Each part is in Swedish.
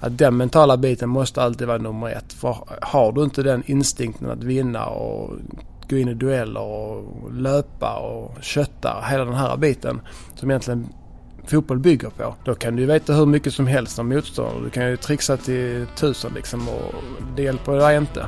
Att den mentala biten måste alltid vara nummer ett. För har du inte den instinkten att vinna och gå in i dueller och löpa och kötta, hela den här biten som egentligen fotboll bygger på. Då kan du ju veta hur mycket som helst om motståndare. Du kan ju trixa till tusen liksom och det hjälper dig inte.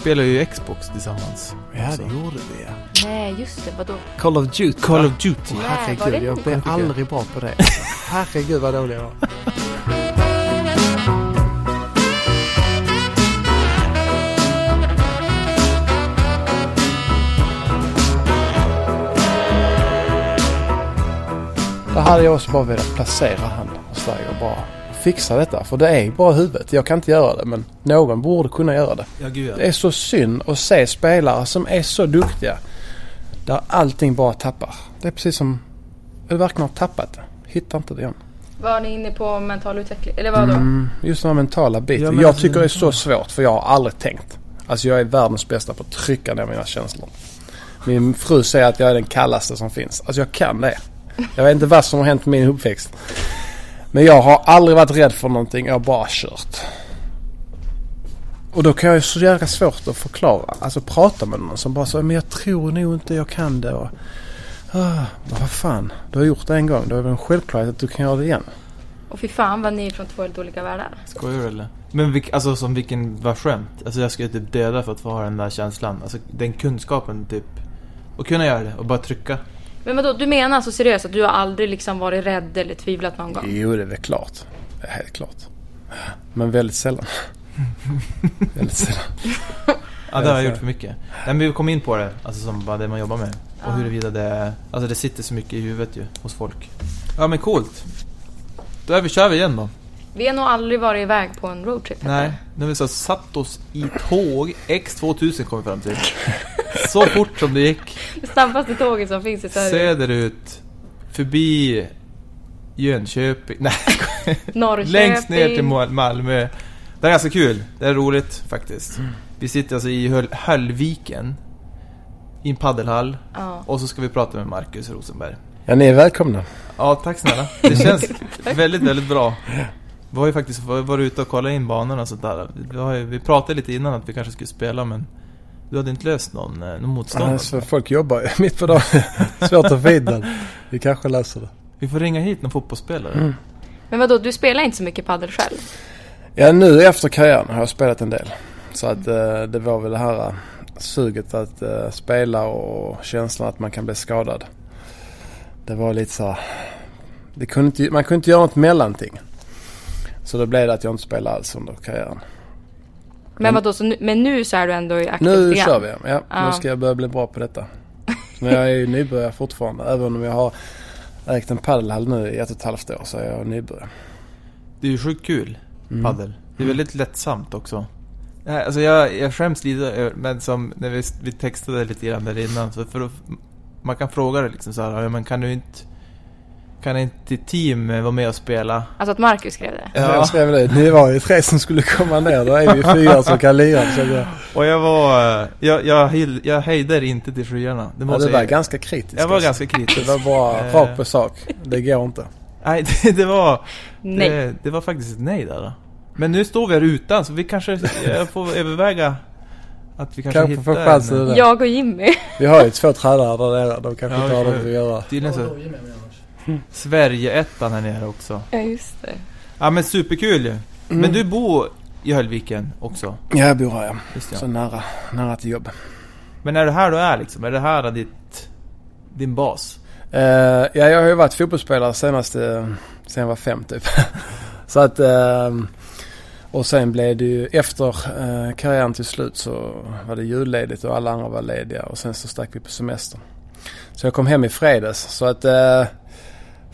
Spelar ju Xbox tillsammans. Ja, också. det gjorde vi ja. Nej, just det. Vadå? Call of Duty. Call of Duty. Var herregud, det jag blev aldrig bra på det. herregud vad dålig jag var. Där hade jag också bara velat placera han och Sverige och bara fixa detta. För det är bara huvudet. Jag kan inte göra det men någon borde kunna göra det. Ja, gud Det är så synd att se spelare som är så duktiga. Där allting bara tappar. Det är precis som du verkligen har tappat det. Hittar inte det igen. Var ni inne på mental utveckling? Eller vadå? Mm, just den här mentala biten. Ja, jag alltså, tycker det är det- så svårt för jag har aldrig tänkt. Alltså jag är världens bästa på att trycka ner mina känslor. Min fru säger att jag är den kallaste som finns. Alltså jag kan det. Jag vet inte vad som har hänt med min uppväxt. Men jag har aldrig varit rädd för någonting. Jag har bara kört. Och då kan jag ju så jävla svårt att förklara. Alltså prata med någon som bara säger men jag tror nog inte jag kan det. Och, ah, vad fan, du har gjort det en gång. Då är det väl en självklarhet att du kan göra det igen. Och fy fan vad ni är från två helt olika världar. Skojar du eller? Men vilk, alltså som vilken var skämt. Alltså jag skulle typ döda för att få ha den där känslan. Alltså den kunskapen typ. Och kunna göra det och bara trycka. Men vadå, du menar alltså seriöst att du har aldrig liksom varit rädd eller tvivlat någon gång? Jo, det är väl klart. Det är helt klart. Men väldigt sällan. väldigt sällan. Ja, det har jag gjort för mycket. Nej, men vi kom in på det, alltså som bara det man jobbar med. Och huruvida det, alltså det sitter så mycket i huvudet ju, hos folk. Ja men coolt. Då är vi, kör vi igen då. Vi har nog aldrig varit iväg på en roadtrip. Nej, nu har vi så satt oss i tåg. X2000 kom vi fram till. Så fort som det gick. Det snabbaste tåget som finns i Sverige. Söderut. Förbi Jönköping. Nej, Norrköping. längst ner till Mal- Malmö. Det är ganska kul. Det är roligt faktiskt. Vi sitter alltså i Höll- Höllviken. I en paddelhall. Ja. Och så ska vi prata med Marcus Rosenberg. Ja, ni är välkomna. Ja, tack snälla. Det känns väldigt, väldigt bra. Vi har ju faktiskt varit ute och kollat in banorna och sånt där. Vi, har ju, vi pratade lite innan att vi kanske skulle spela men du hade inte löst någon, eh, någon motstånd. Alltså, folk jobbar mitt på dagen. Svårt att få den. Vi kanske löser det. Vi får ringa hit någon fotbollsspelare. Mm. Men vadå, du spelar inte så mycket paddel själv? Ja, nu efter karriären har jag spelat en del. Så att eh, det var väl det här eh, suget att spela och känslan att man kan bli skadad. Det var lite så här, det kunde inte, Man kunde inte göra något mellanting. Så då blev det att jag inte spelade alls under karriären. Men Men- vadå, så nu, men nu så är du ändå i aktivt Nu program? kör vi. Ja, Ja. nu ska jag börja bli bra på detta. Men jag är ju nybörjare fortfarande. Även om jag har ägt en padelhall nu i ett och ett halvt år så är jag nybörjare. Det är ju sjukt kul, Mm. paddel. Det är väldigt lättsamt också. Nej, Alltså jag, jag skäms lite men som när vi, vi textade lite grann där innan så för att, man kan fråga det liksom så här, men kan du inte kan inte team vara med och spela? Alltså att Marcus skrev det? Ja. Jag skrev det. Ni var ju tre som skulle komma ner. Då är vi fyra som kan lira. Jag, Och jag var, eh, jag, jag, jag hejdade inte till skyarna. Det ja, måste det var jag, ganska kritiskt. jag var alltså. ganska kritisk. Det var bara Eh. rakt på sak. Det går inte. Nej, det, det var, Nej. det, det var faktiskt ett nej där. Då. Men nu står vi här utan så vi kanske, får överväga att vi kanske, Kanske får hittar chansen en-. Jag och Jimmy. Vi har ju två tränare där nere. De kanske Ja, inte har något får- att göra. Tydligen så, Sverige-ettan här nere också. Ja, just det. Ja men superkul ju. Men Mm. du bor i Höllviken också? Ja, jag bor här ja. Just Så ja. nära, nära till jobb. Men är det här du är liksom? Är det här ditt, din bas? Eh, ja, jag har ju varit fotbollsspelare senaste, sen jag var fem typ. så att, eh, och sen blev det ju efter eh, karriären till slut så var det julledigt och alla andra var lediga och sen så stack vi på semester. Så jag kom hem i fredags så att eh,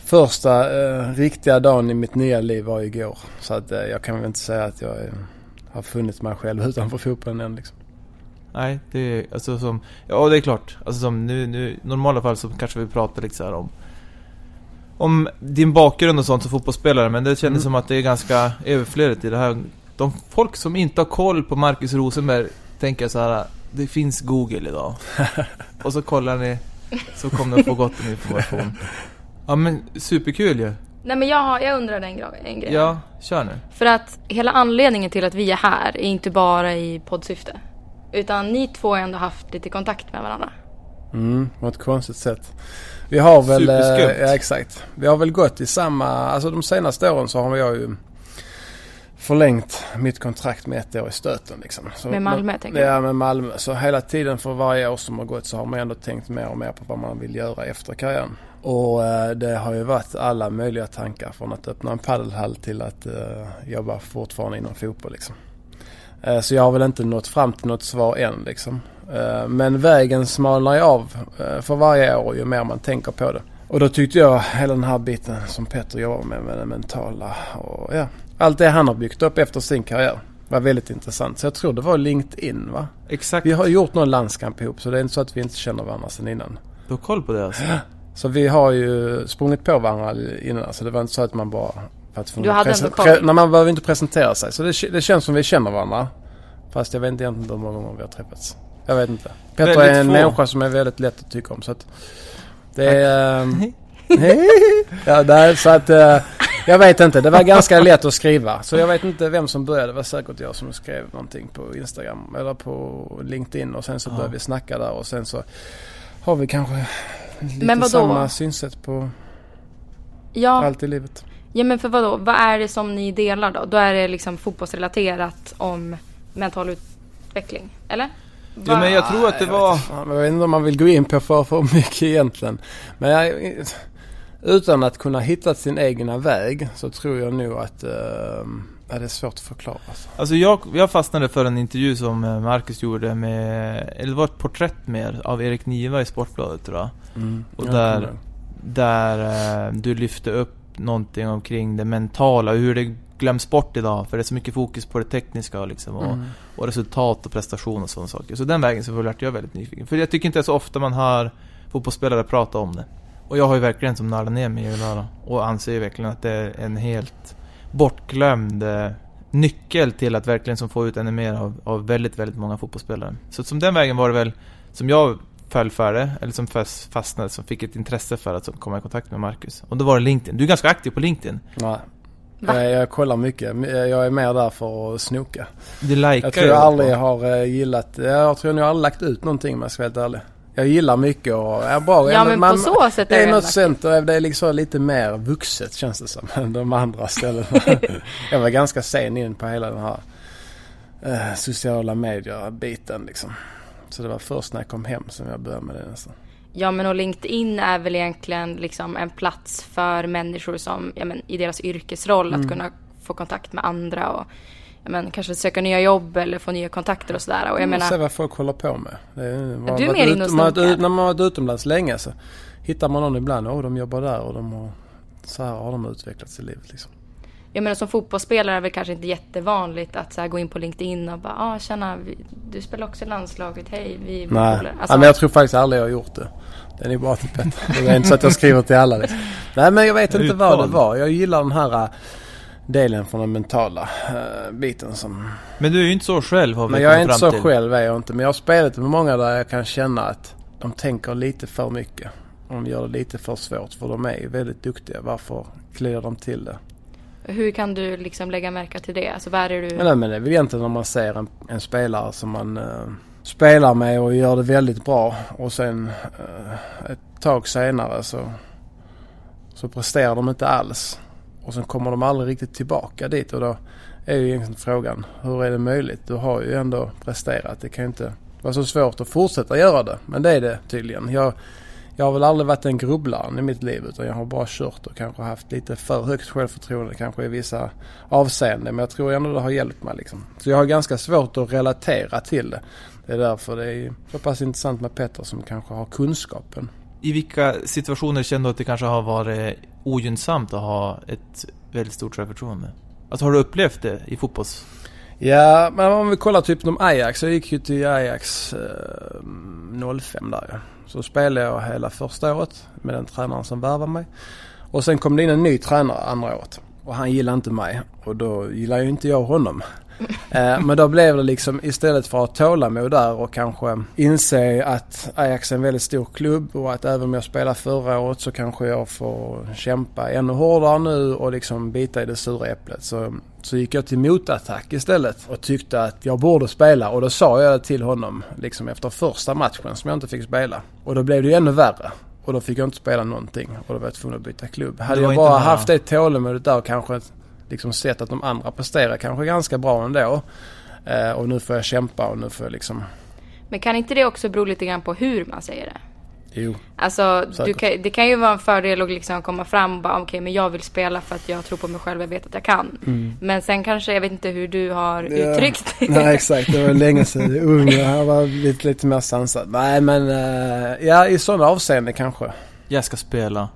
första eh, riktiga dagen i mitt nya liv var igår. Så att eh, jag kan väl inte säga att jag eh, har funnit mig själv utanför fotbollen än liksom. Nej, det är alltså som... Ja, det är klart. Alltså som nu, nu normala fall så kanske vi pratar lite så om... Om din bakgrund och sånt som fotbollsspelare, men det kändes Mm. som att det är ganska överflödigt i det här. De folk som inte har koll på Marcus Rosenberg tänker så här. Det finns Google idag. och så kollar ni Så kommer att få gott om information. Ja men superkul ju. Nej men jag, har, jag undrar en, grej- en grej. Ja, kör nu. För att hela anledningen till att vi är här är inte bara i poddsyfte. Utan ni två har ändå haft lite kontakt med varandra. Mm, på ett konstigt sätt. Vi har väl... eh, Superskumt. Ja, exakt. Vi har väl gått i samma... Alltså de senaste åren så har jag ju förlängt mitt kontrakt med ett år i stöten liksom. Så, Med Malmö, tänker du? Ja, med Malmö. Så hela tiden för varje år som har gått så har man ändå tänkt mer och mer på vad man vill göra efter karriären. Och eh, det har ju varit alla möjliga tankar från att öppna en paddelhall till att eh, jobba fortfarande inom fotboll liksom. Eh, så jag har väl inte nått fram till något svar än liksom. Eh, men vägen smalnar ju av för varje år ju mer man tänker på det. Och då tyckte jag hela den här biten som Petter jobbar med, med det mentala och ja, allt det han har byggt upp efter sin karriär var väldigt intressant. Så jag tror det var LinkedIn va? Exakt. Vi har gjort någon landskamp ihop så det är inte så att vi inte känner varandra sedan innan. Du har koll på det alltså? Så vi har ju sprungit på varandra innan. Så det var inte så att man bara... För att Du hade presen- ändå koll? pre- Nej, man behöver inte presentera sig. Så det, det känns som vi känner varandra. Fast jag vet inte egentligen hur många gånger vi har träffats. Jag vet inte. Petter är en få. människa som är väldigt lätt att tycka om. Så att det är... ehm, ja, nej, så att... jag vet inte. Det var ganska lätt att skriva. Så jag vet inte vem som började. Det var säkert jag som skrev någonting på Instagram. Eller på LinkedIn. Och sen så Ja. började vi snacka där. Och sen så har vi kanske lite samma synsätt på Ja, allt i livet. ja men för vadå? Vad är det som ni delar då? Då är det liksom fotbollsrelaterat om mental utveckling, eller? Jo men jag tror att det Jag var... jag vet inte om man vill gå in på för, för mycket egentligen. Men jag, utan att kunna hitta sin egna väg så tror jag nog att ja, det är svårt att förklara. Alltså. Alltså jag, jag fastnade för en intervju som eh, Marcus gjorde med, eller det var ett porträtt mer av Erik Niva i Sportbladet tror jag. Mm. Och där- jag. Där eh, du lyfte upp någonting omkring det mentala och hur det glöms bort idag. För det är så mycket fokus på det tekniska liksom, och, Mm. och resultat och prestation och sådana saker. Så den vägen så vart jag väldigt nyfiken. För jag tycker inte det är så ofta man hör fotbollsspelare prata om det. Och jag har ju verkligen som nördat ner mig i det där och anser ju verkligen att det är en helt bortglömd eh, nyckel till att verkligen som få ut ännu mer av, av väldigt, väldigt många fotbollsspelare. Så som den vägen var det väl som jag föll för det, eller som fast- fastnade, som fick ett intresse för att komma i kontakt med Marcus. Och då var det LinkedIn. Du är ganska aktiv på LinkedIn. Nej. Va? Jag, jag kollar mycket. Jag är mer där för att snoka. Du likar Jag tror jag på- aldrig har eh, gillat... Jag tror jag aldrig lagt ut någonting om jag ska vara helt ärlig. Jag gillar mycket och är bra. Ja men men på så sätt Det är är det något ändå- center, det är liksom lite mer vuxet känns det som än de andra ställena. jag var ganska sen in på hela den här eh, sociala medier-biten liksom. Så det var först när jag kom hem som jag började med det nästan. Ja men och LinkedIn är väl egentligen liksom en plats för människor som, ja men i deras yrkesroll Mm. att kunna få kontakt med andra och men kanske söka nya jobb eller få nya kontakter och sådär. Och jag Se menar, vad folk håller på med. Det är, har du är mer ut- inne och man När man har varit utomlands länge så hittar man någon ibland. Åh, de jobbar där och de har... Så här har de utvecklats i livet liksom. jag menar som fotbollsspelare är det väl kanske inte jättevanligt att så här gå in på LinkedIn och bara, ah tjena, vi, du spelar också i landslaget, hej, vi är Nej, polare." ja, Alltså, men jag tror faktiskt aldrig jag har gjort det. Det är bra till Petter. Det är inte så att jag skriver till alla liksom. Nej men jag vet inte vad det var. Jag gillar den här delen från den mentala äh, biten som... Men du är ju inte så själv har vi Men jag är inte så till. själv är jag inte. Men jag har spelat med många där jag kan känna att de tänker lite för mycket. De gör det lite för svårt för de är ju väldigt duktiga. Varför kliar de till det? hur kan du liksom lägga märke till det? Alltså vad är det du... Men, nej, men det är väl egentligen om man ser en, en spelare som man eh, spelar med och gör det väldigt bra och sen eh, ett tag senare så, så presterar de inte alls. Och sen kommer de aldrig riktigt tillbaka dit och då är ju egentligen frågan hur är det möjligt? Du har ju ändå presterat. Det kan ju inte vara så svårt att fortsätta göra det. Men det är det tydligen. Jag, jag har väl aldrig varit en grubblare i mitt liv utan jag har bara kört och kanske haft lite för högt självförtroende kanske i vissa avseenden. Men jag tror ändå det har hjälpt mig liksom. Så jag har ganska svårt att relatera till det. Det är därför det är så pass intressant med Petter som kanske har kunskapen. I vilka situationer känner du att det kanske har varit ogynnsamt att ha ett väldigt stort självförtroende? Alltså har du upplevt det i fotbolls... Ja, men om vi kollar typ om Ajax. Jag gick ju till Ajax eh, 05 där. Så spelade jag hela första året med den tränaren som värvade mig. Och sen kom det in en ny tränare andra året. Och han gillar inte mig. Och då gillar ju inte jag honom. Eh, men då blev det liksom istället för att ha tålamod där och kanske inse att Ajax är en väldigt stor klubb och att även om jag spelade förra året så kanske jag får kämpa ännu hårdare nu och liksom bita i det sura äpplet. Så, så gick jag till motattack istället och tyckte att jag borde spela och då sa jag det till honom liksom efter första matchen som jag inte fick spela. Och då blev det ju ännu värre. Och då fick jag inte spela någonting och då var jag tvungen att byta klubb. Hade jag bara haft det tålamodet där och kanske liksom sett att de andra presterar kanske ganska bra ändå. Eh, och nu får jag kämpa och nu får jag liksom... Men kan inte det också bero lite grann på hur man säger det? Jo. Alltså, du kan, det kan ju vara en fördel att liksom komma fram och bara okej, okay, men jag vill spela för att jag tror på mig själv och jag vet att jag kan. Mm. Men sen kanske, jag vet inte hur du har ja. uttryckt Nej, exakt. Det var länge sedan. Ung, jag var lite, lite mer sansad. Nej, men uh, ja, i sådana avseenden kanske. Jag ska spela.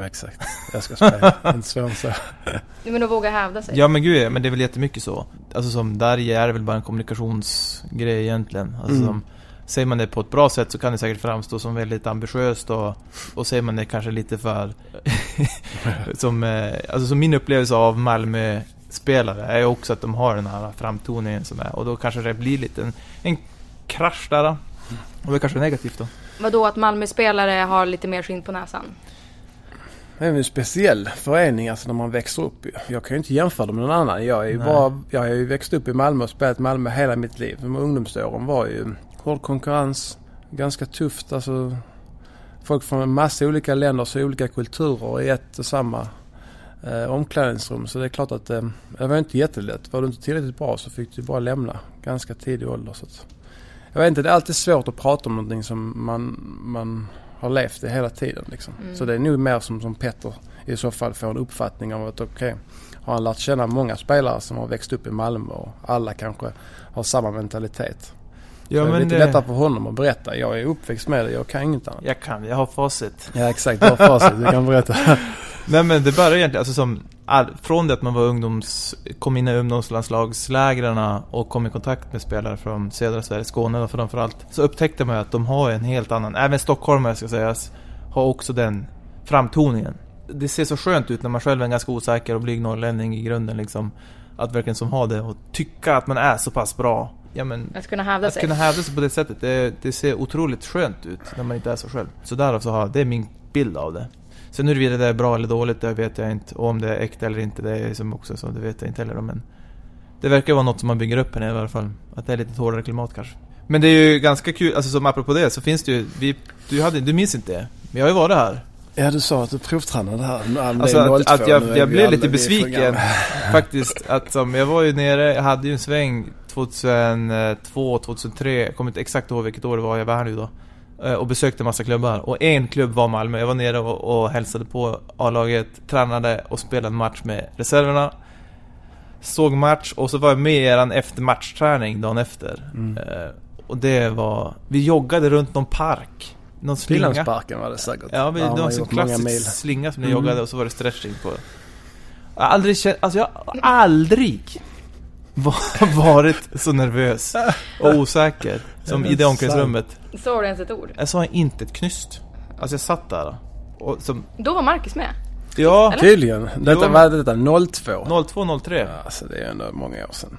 Exakt. Jag ska spela. inte svårare så. Men att våga hävda sig. Ja men gud, men det är väl jättemycket så. Alltså som där är det väl bara en kommunikationsgrej egentligen. Alltså mm. som, säger man det på ett bra sätt så kan det säkert framstå som väldigt ambitiöst och, och säger man det kanske lite för... som, eh, alltså som min upplevelse av Malmö spelare är också att de har den här framtoningen som är och då kanske det blir lite en, en krasch där. Och det är kanske negativt då. Vadå att Malmö-spelare har lite mer skinn på näsan? Det är en speciell förening alltså när man växer upp. Jag kan ju inte jämföra dem med någon annan. Jag, är ju bara, jag har ju växt upp i Malmö och spelat Malmö hela mitt liv. De ungdomsåren var ju hård konkurrens, ganska tufft. Alltså, folk från en massa olika länder och olika kulturer i ett och samma eh, omklädningsrum. Så det är klart att eh, det var inte jättelätt. Var du inte tillräckligt bra så fick du bara lämna ganska tidig ålder. Så att, jag vet inte, det är alltid svårt att prata om någonting som man, man har levt det hela tiden. Liksom. Mm. Så det är nog mer som, som Petter i så fall får en uppfattning av att okej, okay, har han lärt känna många spelare som har växt upp i Malmö och alla kanske har samma mentalitet. Ja, det är lite det... lättare för honom att berätta. Jag är uppväxt med det, jag kan inget annat. Jag kan, jag har facit. Ja exakt, du har facit, du kan berätta. Nej men det började egentligen, alltså som, all, från det att man var ungdoms, kom in i ungdomslandslagslägren och kom i kontakt med spelare från södra Sverige, Skåne då framförallt. Så upptäckte man ju att de har en helt annan, även stockholmare ska sägas, har också den framtoningen. Det ser så skönt ut när man själv är en ganska osäker och blyg norrlänning i grunden liksom. Att verkligen som ha det och tycka att man är så pass bra ja, men, att kunna hävda att sig. kunna hävda sig på det sättet. Det, det, ser otroligt skönt ut när man inte är så själv. Så därav så har det är min bild av det. Sen huruvida det är bra eller dåligt, det vet jag inte. Och om det är äkta eller inte, det är som också så, det vet jag inte heller. Men det verkar vara något som man bygger upp här nere i alla fall. Att det är lite hårdare klimat kanske. Men det är ju ganska kul, alltså som apropå det så finns det ju, vi, du, hade, du minns inte det? Men jag har ju varit här. Ja du sa att du provtränade här. Alltså att, att jag, jag blev lite besviken faktiskt. Att som, jag var ju nere, jag hade ju en sväng 2002, 2003, jag kommer inte exakt ihåg vilket år det var jag var här nu då. Eh, och besökte massa klubbar. Och en klubb var Malmö. Jag var nere och, och hälsade på A-laget, tränade och spelade en match med reserverna. Såg match och så var jag med i eran eftermatchträning dagen efter. Mm. Uh, och det var... Vi joggade runt någon park. Någon slinga. Pildammsparken var det säkert. Ja, vi, ja, det var en sån klassisk slinga som ni mm. joggade och så var det stretching på. Jag har aldrig känt... Alltså jag har aldrig varit så nervös och osäker som i det omklädningsrummet. Sa du ens ett ord? Jag sa inte ett knyst. Alltså jag satt där och som... Då var Marcus med? Ja. Eller? Tydligen. Detta var detta 02? 02, 03. Ja, alltså det är ändå många år sedan.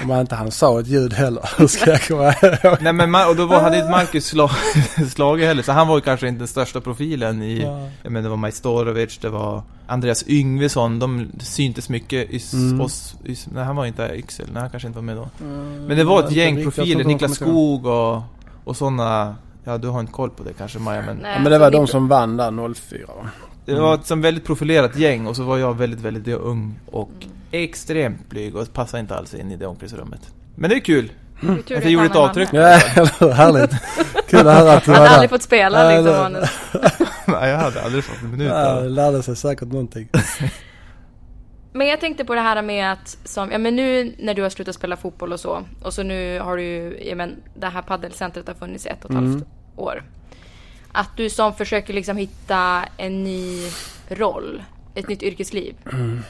Om man inte han sa ett ljud heller. Hur ska jag komma ihåg? Nej men och då var, hade inte Marcus slag, slagit heller. Så han var ju kanske inte den största profilen i... Ja. Jag menar det var Majstorovic, det var Andreas Yngvesson. De syntes mycket i mm. oss. I, nej han var inte Yxel. Nej han kanske inte var med då. Mm, men det var ett gäng profiler. Niklas Skog och, och sådana. Ja du har inte koll på det kanske Maja men... Nej, men det var de som vann där 04 va? Det var ett väldigt profilerat gäng och så var jag väldigt, väldigt ung och mm. Extremt blyg och passade inte alls in i det omklädningsrummet. Men det är kul. Mm. Att jag gjorde ett avtryck. Ja, härligt. Kul att höra att du var där. hade aldrig fått spela liksom. Nej, jag hade aldrig fått en minut. Ja, lärde sig säkert någonting. Men jag tänkte på det här med att, som, ja men nu när du har slutat spela fotboll och så, och så nu har du ju, ja men det här paddelcentret har funnits i ett och ett mm. halvt år. Att du som försöker liksom hitta en ny roll, ett nytt yrkesliv. Mm.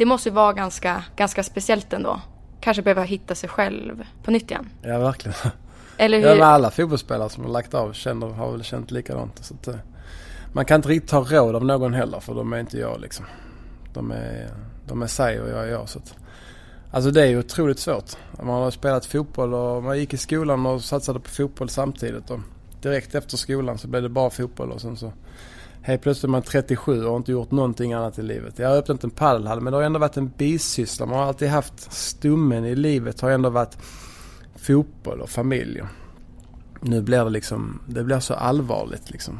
Det måste vara ganska, ganska speciellt ändå. Kanske behöva hitta sig själv på nytt igen. Ja, verkligen. Eller hur? Ja, men alla fotbollsspelare som har lagt av känner, har väl känt likadant. Så att, eh, man kan inte riktigt ta råd av någon heller för de är inte jag liksom. De är, de är sig och jag är jag. Så att, alltså det är ju otroligt svårt. Man har spelat fotboll och man gick i skolan och satsade på fotboll samtidigt. Och direkt efter skolan så blev det bara fotboll och sen så Helt plötsligt är man 37 och har inte gjort någonting annat i livet. Jag har öppnat en padelhall men det har ändå varit en bisyssla. Man har alltid haft stummen i livet har ändå varit fotboll och familj. Nu blir det liksom, det blir så allvarligt liksom.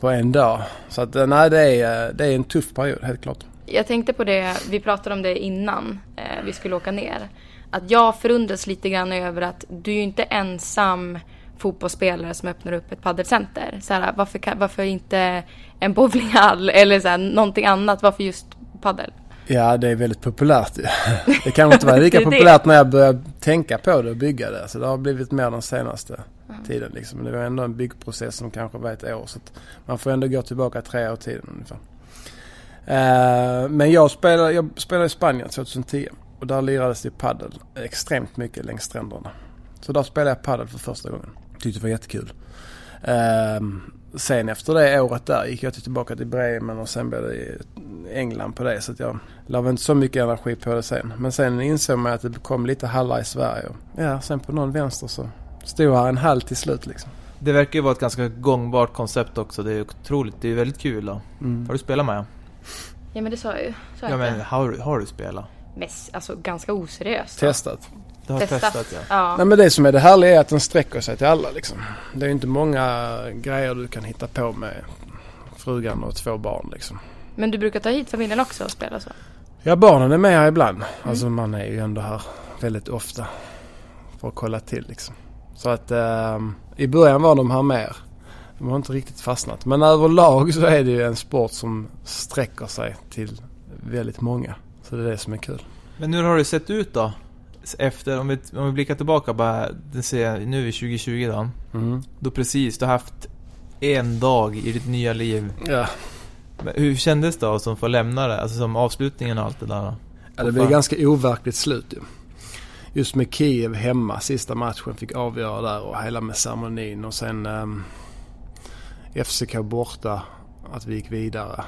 På en dag. Så att eh, nej det är, eh, det är en tuff period helt klart. Jag tänkte på det, vi pratade om det innan eh, vi skulle åka ner. Att jag förundras lite grann över att du är ju inte ensam fotbollsspelare som öppnar upp ett paddelcenter. Så här, varför, varför inte en bowlinghall eller så här, någonting annat? Varför just paddel? Ja, det är väldigt populärt Det kan inte vara lika populärt när jag började tänka på det och bygga det. Så det har blivit mer den senaste mm. tiden liksom. Det var ändå en byggprocess som kanske var ett år. Så man får ändå gå tillbaka tre år i tiden ungefär. Uh, men jag spelade, jag spelade i Spanien 2010 och där lirades det paddel extremt mycket längs stränderna. Så där spelade jag paddel för första gången. Tyckte det var jättekul. Um, sen efter det året där gick jag tillbaka till Bremen och sen blev det England på det. Så att jag la inte så mycket energi på det sen. Men sen insåg man att det kom lite hallar i Sverige. Ja, sen på någon vänster så stod här en hall till slut liksom. Det verkar ju vara ett ganska gångbart koncept också. Det är otroligt, det är väldigt kul då. Mm. Har du spelat med? Ja men det sa jag ju. ja men har, har du spelat? Mest, alltså ganska oseriöst. Testat. Du har testat, testat ja. ja. Nej men det som är det härliga är att den sträcker sig till alla liksom. Det är inte många grejer du kan hitta på med frugan och två barn liksom. Men du brukar ta hit familjen också och spela så? Ja barnen är med här ibland. Mm. Alltså man är ju ändå här väldigt ofta. För att kolla till liksom. Så att eh, i början var de här mer. De har inte riktigt fastnat. Men överlag så är det ju en sport som sträcker sig till väldigt många. Så det är det som är kul. Men hur har det sett ut då? Efter, om vi, om vi blickar tillbaka bara, det ser, nu är vi 2020 då. Mm. Då precis, du har haft en dag i ditt nya liv. Ja. Men hur kändes det då som får lämna det? Alltså som avslutningen och allt det där? Ja, det blev ganska overkligt slut ju. Just med Kiev hemma, sista matchen fick avgöra där och hela med ceremonin och sen um, ehm, FCK borta, att vi gick vidare.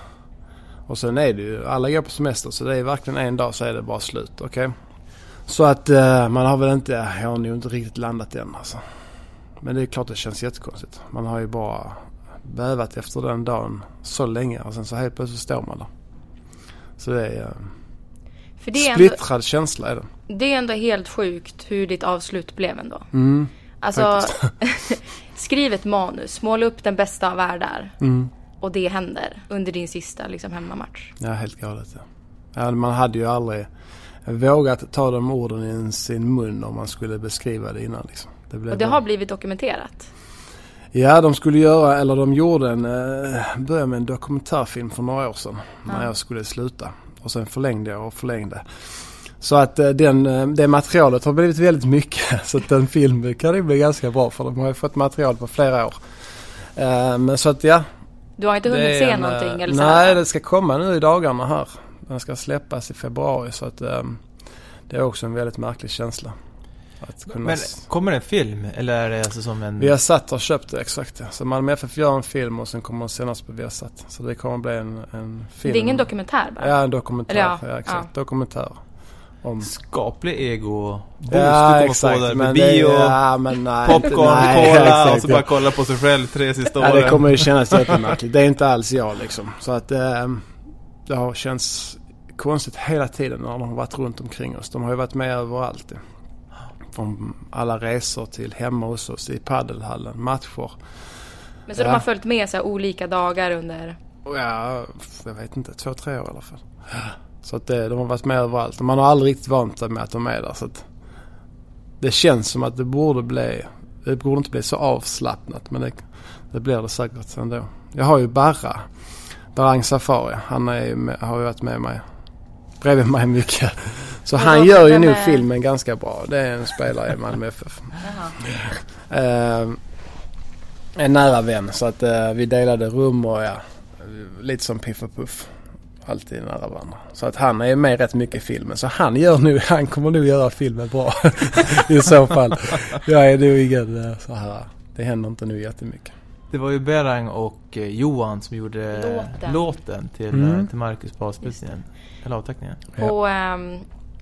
Och sen är det ju, alla går på semester så det är verkligen en dag så är det bara slut. Okej, okay? Så att eh, man har väl inte, jag har nog inte riktigt landat än alltså. Men det är klart det känns jättekonstigt. Man har ju bara bävat efter den dagen så länge och sen så helt plötsligt står man där. Så det är, eh, För det är splittrad ändå, känsla är det. Det är ändå helt sjukt hur ditt avslut blev ändå. Mm, alltså, skriv ett manus, måla upp den bästa av världar. Mm. Och det händer under din sista liksom, hemmamatch. Ja, helt galet ja. ja. Man hade ju aldrig vågat ta de orden i sin mun om man skulle beskriva det innan. Liksom. Det och det har blivit dokumenterat? Ja, de skulle göra, eller de gjorde en, eh, började med en dokumentärfilm för några år sedan. Ja. När jag skulle sluta. Och sen förlängde jag och förlängde. Så att eh, den, eh, det materialet har blivit väldigt mycket. Så att den filmen kan det bli ganska bra för de har ju fått material på flera år. Men så att ja. Du har inte hunnit se en, någonting? Eller nej, det ska komma nu i dagarna här. Den ska släppas i februari så att um, det är också en väldigt märklig känsla. Men kommer det en film eller är det alltså som en... Viasat har köpt det, exakt. Så Malmö FF gör en film och sen kommer den senast på Viasat. Så det kommer bli en, en film. Det är ingen dokumentär bara? Ja, en dokumentär. Ja, ja, exakt. Ja. Dokumentär. Om... Skaplig ego boost ja, du exakt, få där. Med bio, ja, men nej, popcorn, nej, cola exakt, och så bara kolla på sig själv tre sista åren. Ja, det kommer ju kännas jättemärkligt. Det är inte alls jag liksom. Så att... Eh, det har känts konstigt hela tiden när de har varit runt omkring oss. De har ju varit med överallt. Från alla resor till hemma hos oss i paddelhallen, matcher. Men så ja. de har följt med sig olika dagar under? Ja, jag vet inte. Två, tre år i alla fall. Så att det, de har varit med överallt. Man har aldrig riktigt vant sig med att de är där. Så att det känns som att det borde bli, det borde inte bli så avslappnat. Men det, det blir det säkert ändå. Jag har ju Barra Barang Safari. Han är med, har ju varit med mig bredvid mig mycket. Så han gör ju nog filmen ganska bra. Det är en spelare i Malmö FF. Uh, en nära vän så att uh, vi delade rum och ja, lite som Piff och Puff. Alltid nära varandra. Så att han är med rätt mycket i filmen. Så han gör nu, han kommer nog göra filmen bra. I så fall. Jag är nog ingen uh, så här. Det händer inte nu jättemycket. Det var ju Berang och eh, Johan som gjorde Låten. låten till, Mm. eh, till Marcus på avslutningen. Eller avtackningen. På, ehm,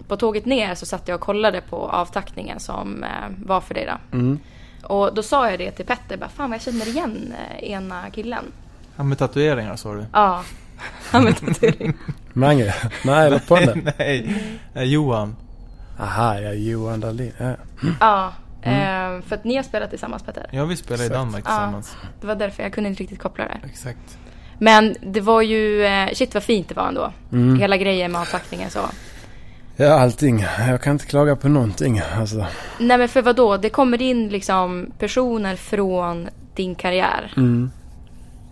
på tåget ner så satt jag och kollade på avtackningen som eh, var för dig då. Mm. Och då sa jag det till Petter, bara fan jag känner igen eh, ena killen. Han med tatueringar sa du? Ja, han med tatuering. Mange? Nej, eller Ponne? Nej, nej, Johan. Aha, ja, Johan Dahlin. Ja. Ja, ehm, för att ni har spelat tillsammans Petter. Ja, vi spelade i Exakt. Danmark Ja. tillsammans. Det var därför jag kunde inte riktigt koppla det. Exakt. Men det var ju, eh, shit vad fint det var ändå. Mm. Hela grejen med avtackningen så. ja, allting. Jag kan inte klaga på någonting. Alltså. Nej men för vad då? Det kommer in liksom personer från din karriär. Mm.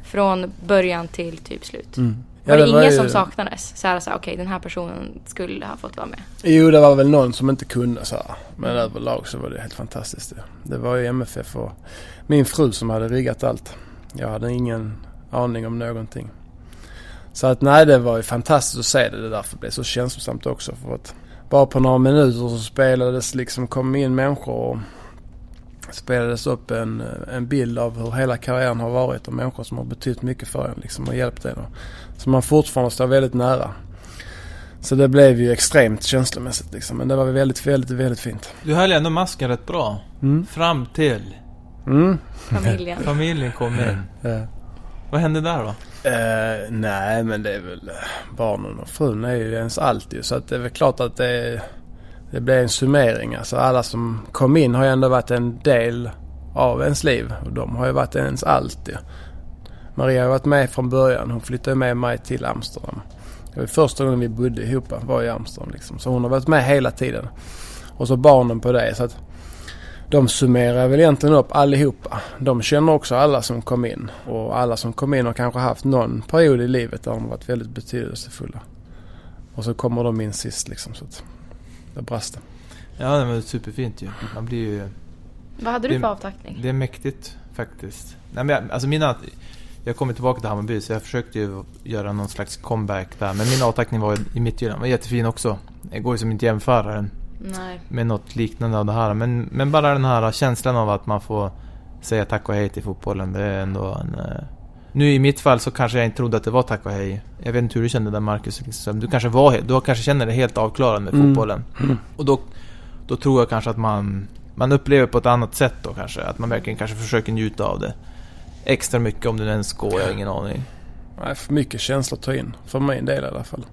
Från början till typ slut. Mm. Var det, ingen ju- som saknades? Så här, så här, okej den här personen skulle ha fått vara med. Jo, det var väl någon som inte kunde så här. Men överlag så var det helt fantastiskt. Det var ju MFF och min fru som hade riggat allt. Jag hade ingen aning om någonting. Så att nej, det var ju fantastiskt att se det. Det är därför det blev så känslosamt också. För att bara på några minuter så spelades liksom, kom in människor och spelades upp en, en bild av hur hela karriären har varit och människor som har betytt mycket för en liksom och hjälpt en. Och, som man fortfarande står väldigt nära. Så det blev ju extremt känslomässigt liksom. Men det var väldigt, väldigt, väldigt fint. Du höll ändå masken rätt bra. Mm. Fram till Mm. Familjen. familjen kom in. Ja. Vad hände där då? Eh, nej, men det är väl eh, barnen och frun är ju ens allt ju. Så att det är väl klart att det, det blir en summering. Alltså alla som kom in har ju ändå varit en del av ens liv. Och de har ju varit ens allt ju. Maria har varit med från början. Hon flyttade med mig till Amsterdam. Det var första gången vi bodde ihop var i Amsterdam liksom. Så hon har varit med hela tiden. Och så barnen på det. Så att de summerar väl egentligen upp allihopa. De känner också alla som kom in. Och alla som kom in har kanske haft någon period i livet där de varit väldigt betydelsefulla. Och så kommer de in sist liksom. Så att det brast det. Ja, det var superfint ju. Man blir ju... Vad hade du Det- för avtackning? Det är mäktigt faktiskt. Nej, men jag, alltså mina... Jag kommer tillbaka till Hammarby så jag försökte ju göra någon slags comeback där. Men min avtackning var i Midtjylland. var jättefin också. Det går ju som inte jämföra den Nej. med något liknande av det här. Men, men bara den här känslan av att man får säga tack och hej till fotbollen. Det är ändå en... Nu i mitt fall så kanske jag inte trodde att det var tack och hej. Jag vet inte hur du kände där Marcus. Liksom. Du kanske var du kanske känner dig helt avklarad med Mm. fotbollen. Och då, då tror jag kanske att man, man upplever på ett annat sätt då kanske. Att man verkligen kanske försöker njuta av det. Extra mycket om det ens går, jag har ingen aning. Nej, för mycket känslor att ta in. För min del i alla fall.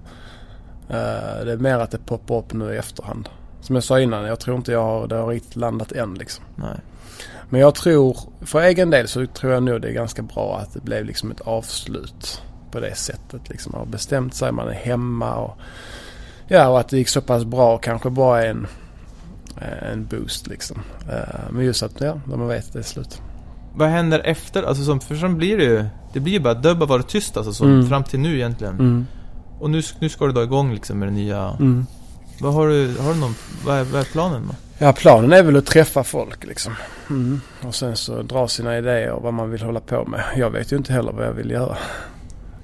Eh, det är mer att det poppar upp nu i efterhand. Som jag sa innan, jag tror inte jag har, det har riktigt landat än liksom. Nej. Men jag tror, för egen del så tror jag nog det är ganska bra att det blev liksom ett avslut på det sättet. Liksom. Man har bestämt sig, man är hemma och ja, och att det gick så pass bra kanske bara en, en boost liksom. Eh, Men just att, ja, man vet att det är slut. Vad händer efter? Alltså som, för sen blir det ju... Det blir ju bara, bara varit tyst alltså, så, Mm. fram till nu egentligen. Mm. Och nu, nu ska du då igång liksom med det nya... Mm. Vad har du, har du någon, vad är, vad är planen? Ja, planen är väl att träffa folk liksom. Mm. Och sen så dra sina idéer och vad man vill hålla på med. Jag vet ju inte heller vad jag vill göra.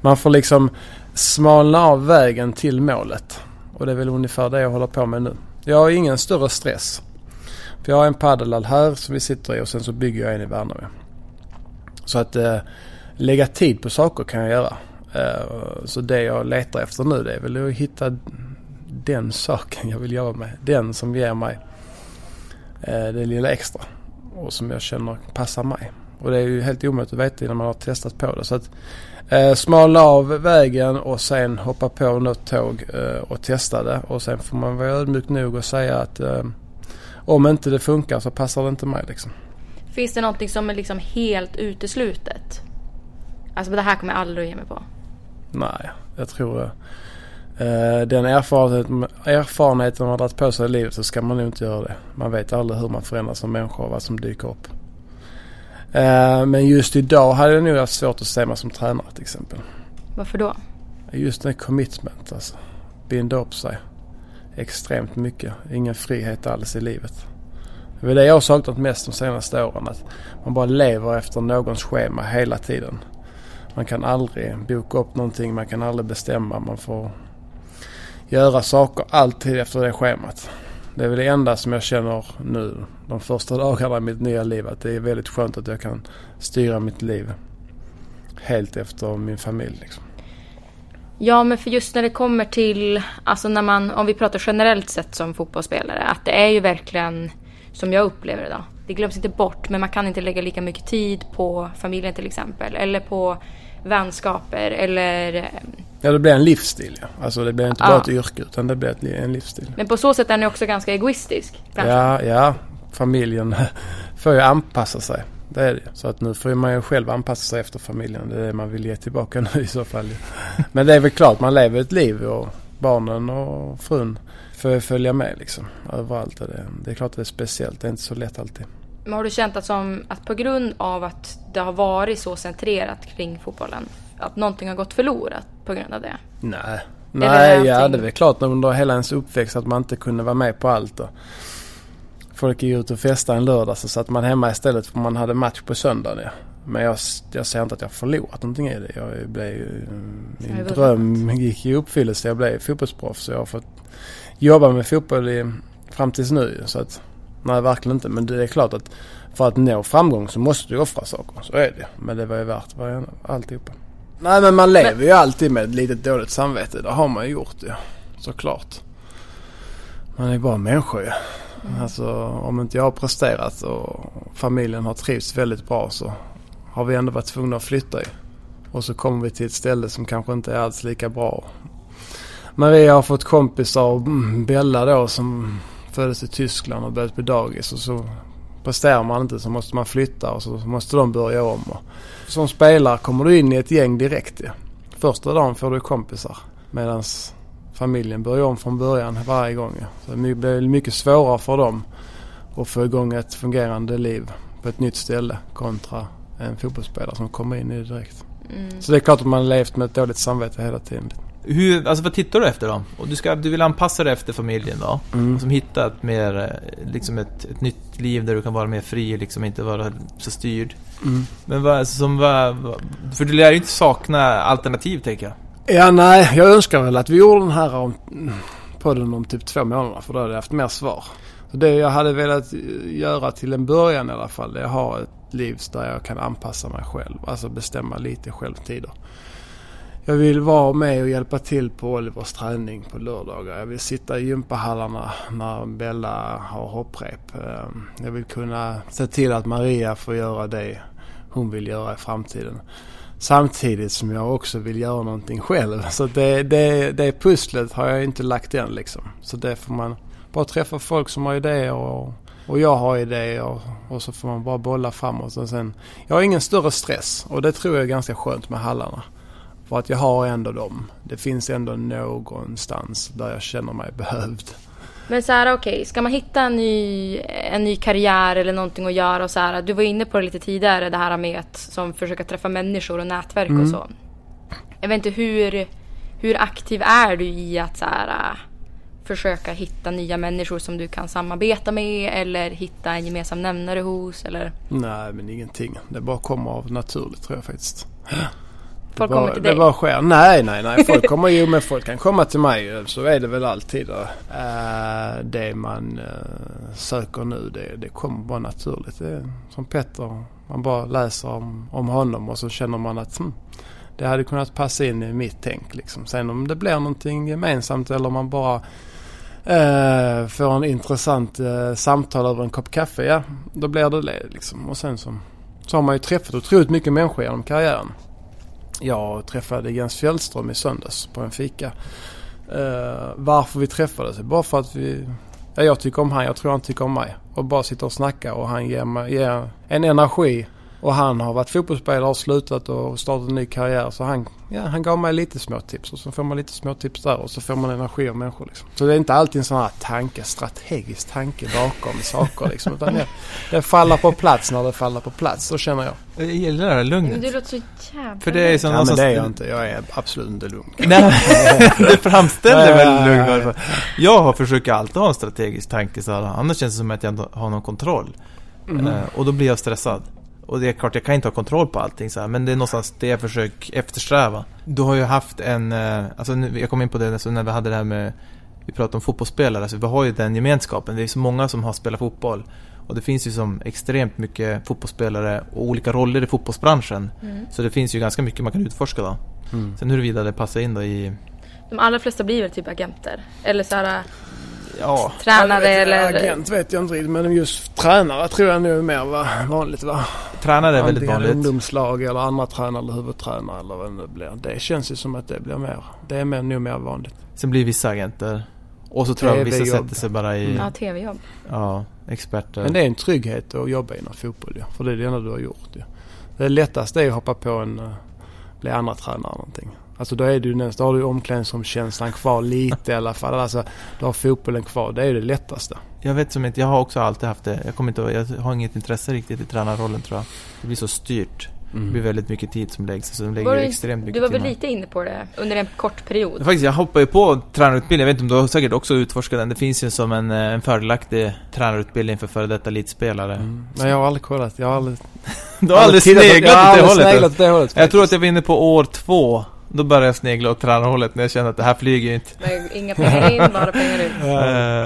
Man får liksom smalna av vägen till målet. Och det är väl ungefär det jag håller på med nu. Jag har ingen större stress. För jag har en paddelhall här som vi sitter i och sen så bygger jag en i Värnamo. Så att eh, lägga tid på saker kan jag göra. Eh, så det jag letar efter nu det är väl att hitta den saken jag vill jobba med. Den som ger mig det lilla extra. Och som jag känner passar mig. Och det är ju helt omöjligt att veta innan man har testat på det. Så att eh, smala av vägen och sen hoppa på något tåg eh, och testa det. Och sen får man vara ödmjuk nog och säga att eh, om inte det funkar så passar det inte mig liksom. Finns det någonting som är liksom helt uteslutet? Alltså det här kommer jag aldrig att ge mig på. Nej, jag tror eh, den erfarenheten, erfarenheten man har dragit på sig i livet så ska man nog inte göra det. Man vet aldrig hur man förändras som människa och vad som dyker upp. Eh, men just idag hade jag nog haft svårt att se mig som tränare till exempel. Varför då? Just det commitment alltså. Binda upp sig. Extremt mycket. Ingen frihet alls i livet. Det är det jag har saknat mest de senaste åren. Att man bara lever efter någons schema hela tiden. Man kan aldrig boka upp någonting. Man kan aldrig bestämma. Man får göra saker alltid efter det schemat. Det är väl det enda som jag känner nu de första dagarna i mitt nya liv. Att det är väldigt skönt att jag kan styra mitt liv helt efter min familj. Liksom. Ja, men för just när det kommer till, alltså när man, om vi pratar generellt sett som fotbollsspelare, att det är ju verkligen, som jag upplever det då, det glöms inte bort, men man kan inte lägga lika mycket tid på familjen till exempel, eller på vänskaper, eller... eh, Ja, det blir en livsstil. Ja. Alltså det blir inte Ja. bara ett yrke utan det blir ett, en livsstil. Men på så sätt är ni också ganska egoistisk. kanske. Ja, ja, familjen får ju anpassa sig. Det är det. Så att nu får man ju själv anpassa sig efter familjen. Det är det man vill ge tillbaka nu i så fall. Men det är väl klart, man lever ett liv och barnen och frun får följa med liksom. Överallt. Det, det är klart att det är speciellt. Det är inte så lätt alltid. Men har du känt att, som, att på grund av att det har varit så centrerat kring fotbollen, att någonting har gått förlorat på grund av det? Nej. Nej, ja allting? det är väl klart under hela ens uppväxt att man inte kunde vara med på allt. Och folk gick ut och festade en lördag så satt man hemma istället för man hade match på söndagen. Ja. Men jag, jag säger inte att jag har förlorat någonting i det. Jag blev ju, har min ju dröm gick i uppfyllelse. Jag blev fotbollsproffs. Så jag har fått jobba med fotboll i, fram tills nu. Så att, nej, verkligen inte. Men det är klart att för att nå framgång så måste du offra saker. Så är det. Men det var ju värt alltihopa. Nej men man lever ju alltid med ett litet dåligt samvete. Det har man ju gjort ju. Såklart. Man är ju bara människor ju. Alltså om inte jag har presterat och familjen har trivts väldigt bra så har vi ändå varit tvungna att flytta ju. Och så kommer vi till ett ställe som kanske inte är alls lika bra. Maria har fått kompisar och mm, Bella då som föddes i Tyskland och börjat på dagis och så presterar man inte så måste man flytta och så måste de börja om. Och som spelare kommer du in i ett gäng direkt ju. Första dagen får du kompisar medan familjen börjar om från början varje gång. ju. Så det blir mycket svårare för dem att få igång ett fungerande liv på ett nytt ställe kontra en fotbollsspelare som kommer in i det direkt. Mm. Så det är klart att man har levt med ett dåligt samvete hela tiden. Hur, alltså vad tittar du efter då? Och du, ska, du vill anpassa dig efter familjen då? Mm. Och som hitta ett mer, eh, liksom ett, ett nytt liv där du kan vara mer fri, liksom inte vara så styrd. Mm. Men vad, som vad, för du lär ju inte sakna alternativ tänker jag. Ja, nej, jag önskar väl att vi gjorde den här om, podden om typ två månader för då hade jag haft mer svar. Så det jag hade velat göra till en början i alla fall, det är att ha ett liv där jag kan anpassa mig själv. Alltså bestämma lite självtider. Jag vill vara med och hjälpa till på Olivers träning på lördagar. Jag vill sitta i gympahallarna när Bella har hopprep. Ehm, jag vill kunna se till att Maria får göra det hon vill göra i framtiden. Samtidigt som jag också vill göra någonting själv. Så det, det, det pusslet har jag inte lagt än liksom. Så det får man bara träffa folk som har idéer och, och jag har idéer och, och så får man bara bolla framåt. Och sen, jag har ingen större stress och det tror jag är ganska skönt med hallarna. För att jag har ändå dem. Det finns ändå någonstans där jag känner mig behövd. Men så här, okej, ska man hitta en ny, en ny karriär eller någonting att göra och så här. Du var inne på det lite tidigare, det här med att som försöka träffa människor och nätverk och så. Jag vet inte hur, hur aktiv är du i att så här, äh, försöka hitta nya människor som du kan samarbeta med eller hitta en gemensam nämnare hos eller Nej men ingenting. Det bara kommer av naturligt tror jag faktiskt. Folk det bara, kommer till Det dig? bara sker. Nej, nej, nej. Folk kommer ju men folk kan komma till mig. Så är det väl alltid. Uh, det man uh, söker nu det, det kommer bara naturligt. Det är som Petter. Man bara läser om, om honom och så känner man att hmm, det hade kunnat passa in i mitt tänk. Liksom. Sen om det blir någonting gemensamt eller om man bara uh, får en intressant uh, samtal över en kopp kaffe. Ja, då blir det det liksom. Och sen så, så har man ju träffat otroligt mycket människor genom karriären. Jag träffade Jens Fjällström i söndags på en fika. Uh, varför vi träffades? Bara för att vi... Ja, jag tycker om han, jag tror han tycker om mig. Och bara sitter och snackar och han ger, mig, ger en energi. Och han har varit fotbollsspelare och slutat och startat en ny karriär. Så han, ja, han gav mig lite små tips. Och så får man lite små tips där och så får man energi av människor. Liksom. Så det är inte alltid en sån här tanke, strategisk tanke bakom saker. Liksom, utan det, det faller på plats när det faller på plats. Så känner jag. Jag gillar det här Men lugnet. du låter så jävla För det är som Ja, men det är jag inte. Jag är absolut inte lugn. Nej, det framställer väl lugn i ja. alla fall. Jag har försöker alltid ha en strategisk tanke så här, annars känns det som att jag inte har någon kontroll. Mm. Eh, och då blir jag stressad. Och det är klart, jag kan inte ha kontroll på allting så här, men det är någonstans det jag försöker eftersträva. Du har ju haft en, eh, alltså nu- jag kom in på det så när vi hade det här med vi pratar om fotbollsspelare, så vi har ju den gemenskapen. Det är så många som har spelat fotboll. Och det finns ju som extremt mycket fotbollsspelare och olika roller i fotbollsbranschen. Mm. Så det finns ju ganska mycket man kan utforska då. Mm. Sen huruvida det passar in då i... De allra flesta blir väl typ agenter. Eller så här Ja, tränare Ja, jag vet, eller... Agent vet jag inte riktigt men just tränare tror jag nog är mer va, vanligt va? tränare är väldigt Antingen vanligt. ungdomslag eller andra tränare eller huvudtränare eller vad det nu blir. Det känns ju som att det blir mer, det är mer, nog mer vanligt. Sen blir vissa agenter. Och så tror jag vissa sätter sig bara i... Ja, tv-jobb. Ja, experter. Men det är en trygghet att jobba inom fotboll ju. För det är det enda du har gjort ju. Det lättaste är att hoppa på en, uh, bli andra tränare eller någonting. Alltså då är du nästan, då har du omklädningsrumskänslan kvar lite i alla fall. Alltså du har fotbollen kvar. Det är ju det lättaste. Jag vet som inte, jag har också alltid haft det. Jag kommer inte jag har inget intresse riktigt i tränarrollen tror jag. Det blir så styrt. Det blir väldigt mycket tid som läggs. Så de lägger Var du- extremt mycket Du var väl timmar. lite inne på det under en kort period? Faktiskt, jag hoppade ju på tränarutbildning. Jag vet inte om du har säkert också utforskat den. Det finns ju som en, eh, en fördelaktig tränarutbildning för före detta elitspelare. Mm. Men jag har aldrig kollat. Jag har aldrig... Du har aldrig aldrig sneglat åt det hållet Jag tror att jag var inne på år två. Då började jag snegla åt tränarhållet när jag kände att det här flyger ju inte. Men Inga pengar in, bara pengar ut.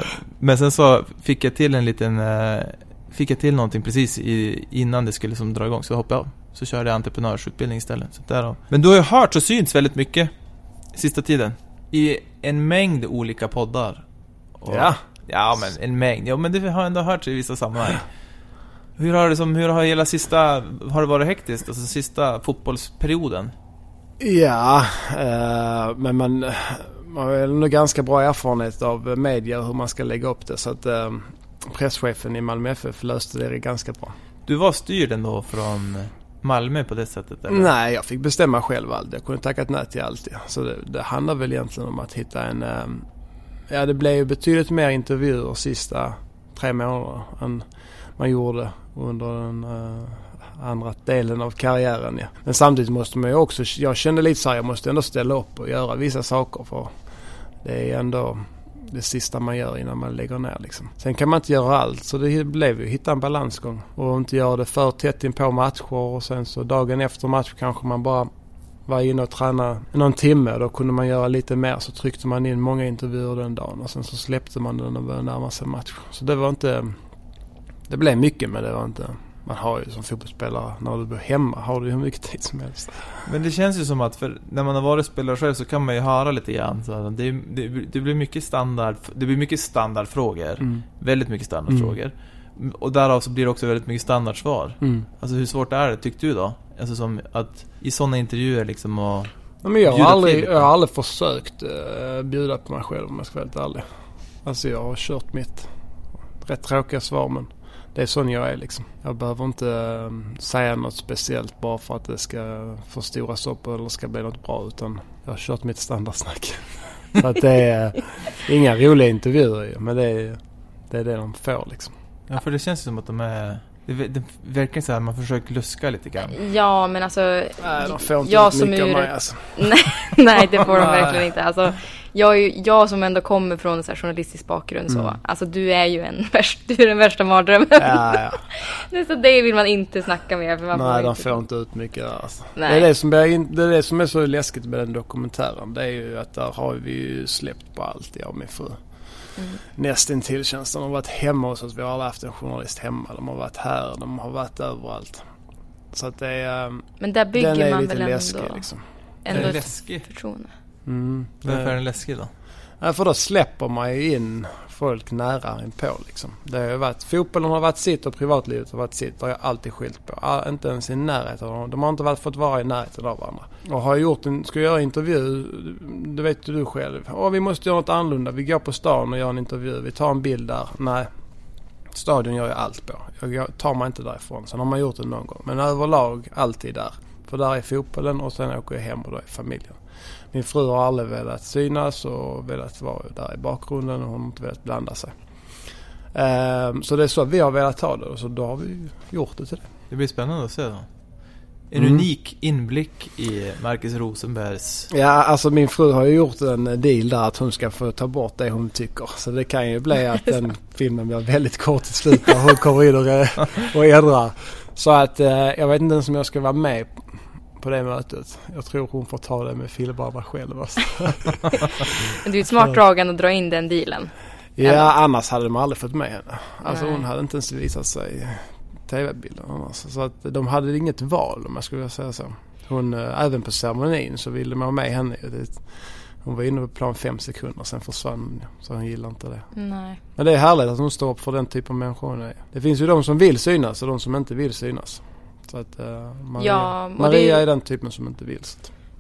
Eh, Men sen så fick jag till en liten... eh, Fick jag till någonting precis i, innan det skulle som dra igång, så hoppade jag av. Så körde jag entreprenörsutbildning istället. Så där då. Men du har ju hört och synts väldigt mycket sista tiden. I en mängd olika poddar. Och- Ja. Ja, men en mängd. Ja, men det har jag ändå hört i vissa sammanhang. Hur har det som, hur har hela sista, har det varit hektiskt? Alltså sista fotbollsperioden? Ja, eh, men man, man har nog ganska bra erfarenhet av media och hur man ska lägga upp det. Så att eh, presschefen i Malmö FF löste det ganska bra. Du var styrd ändå från Malmö på det sättet? Eller? Nej, jag fick bestämma själv allt. Jag kunde tackat nej till allt. Så det, det handlar väl egentligen om att hitta en... eh, Ja, det blev ju betydligt mer intervjuer sista tre månaderna än man gjorde under den eh, andra delen av karriären. Ja. Men samtidigt måste man ju också... Jag kände lite så här, jag måste ändå ställa upp och göra vissa saker för det är ändå det sista man gör innan man lägger ner liksom. Sen kan man inte göra allt så det blev ju att hitta en balansgång och inte göra det för tätt in på matcher och sen så dagen efter match kanske man bara var inne och tränade någon timme. Då kunde man göra lite mer så tryckte man in många intervjuer den dagen och sen så släppte man den och började närma sig match. Så det var inte... Det blev mycket men det var inte... Man har ju som fotbollsspelare när du bor hemma har du ju hur mycket tid som helst. Men det känns ju som att, för när man har varit spelare själv så kan man ju höra lite grann. Så det, det, det blir mycket standard, det blir mycket standardfrågor. Mm. Väldigt mycket standardfrågor. Och därav så blir det också väldigt mycket standardsvar. Mm. Alltså hur svårt är det, tyckte du då? Alltså som att i sådana intervjuer liksom och... Ja, men jag har, aldrig, jag har aldrig försökt uh, bjuda på mig själv om jag ska vara helt ärlig. Alltså jag har kört mitt rätt tråkiga svar men det är sån jag är liksom. Jag behöver inte eh, säga något speciellt bara för att det ska förstoras upp eller ska bli något bra utan jag har kört mitt standardsnack. Så att det är inga roliga intervjuer ju, men det är, det är det de får liksom. Ja, för det känns ju som att de är... Det, det verkar så här, man försöker luska lite grann. Ja, men alltså... Nej, de får inte jag som mycket av ur- mig alltså. Nej, nej, det får de verkligen inte. Alltså, jag, är ju, jag som ändå kommer från en så här journalistisk bakgrund så. Mm. Alltså du är ju en värst, du är den värsta mardrömmen. Ja, ja. Det är så det vill man inte snacka med. För man Nej, de inte... får inte ut mycket där alltså. Nej. Det, är det, som är, in- det är det som är så läskigt med den dokumentären. Det är ju att där har vi ju släppt på allt, jag och min fru. Mm. Nästintill känns det. De har varit hemma hos oss. Vi har aldrig haft en journalist hemma. De har varit här. De har varit överallt. Så att det är... ehm, Men där Den bygger är man lite väl läskig ändå, liksom. ändå är ett förtroende. Mm. Varför är den läskig då? Ja, för då släpper man ju in folk nära inpå liksom. Det har varit, fotbollen har varit sitt och privatlivet har varit sitt. Det har jag alltid skilt på. All, inte ens i närheten av dem. De har inte varit, fått vara i närheten av varandra. Och har jag gjort en, ska jag göra intervju, det vet du själv. Åh, vi måste göra något annorlunda. Vi går på stan och gör en intervju. Vi tar en bild där. Nej. Stadion gör jag allt på. Jag jag tar mig inte därifrån. Sen har man gjort det någon gång. Men överlag alltid där. För där är fotbollen och sen åker jag hem och då är familjen. Min fru har aldrig velat synas och velat vara där i bakgrunden och hon har inte velat blanda sig. Ehm, så det är så vi har velat ha det och så då har vi gjort det till det. Det blir spännande att se då. En Mm. unik inblick i Marcus Rosenbergs... Ja, alltså min fru har ju gjort en deal där att hon ska få ta bort det hon tycker. Så det kan ju bli att den filmen blir väldigt kort till slut när hon kommer in och, och ändrar. Så att eh, jag vet inte ens om jag ska vara med på det mötet. Jag tror hon får ta det med filbrarna själv. Alltså. Det är ett smart dragande att dra in den dealen. Ja, Eller? annars hade de aldrig fått med henne. Alltså Nej. hon hade inte ens visat sig i tv-bilden annars. Så att de hade inget val om jag skulle vilja säga så. Hon, eh, även på ceremonin så ville man ha med henne. Hon var inne på plan fem sekunder, sen försvann hon. Så hon gillar inte det. Nej. Men det är härligt att hon står upp för den typen av människor hon är. Det finns ju de som vill synas och de som inte vill synas. Så att uh, Maria, Ja, Maria det- är den typen som inte vill.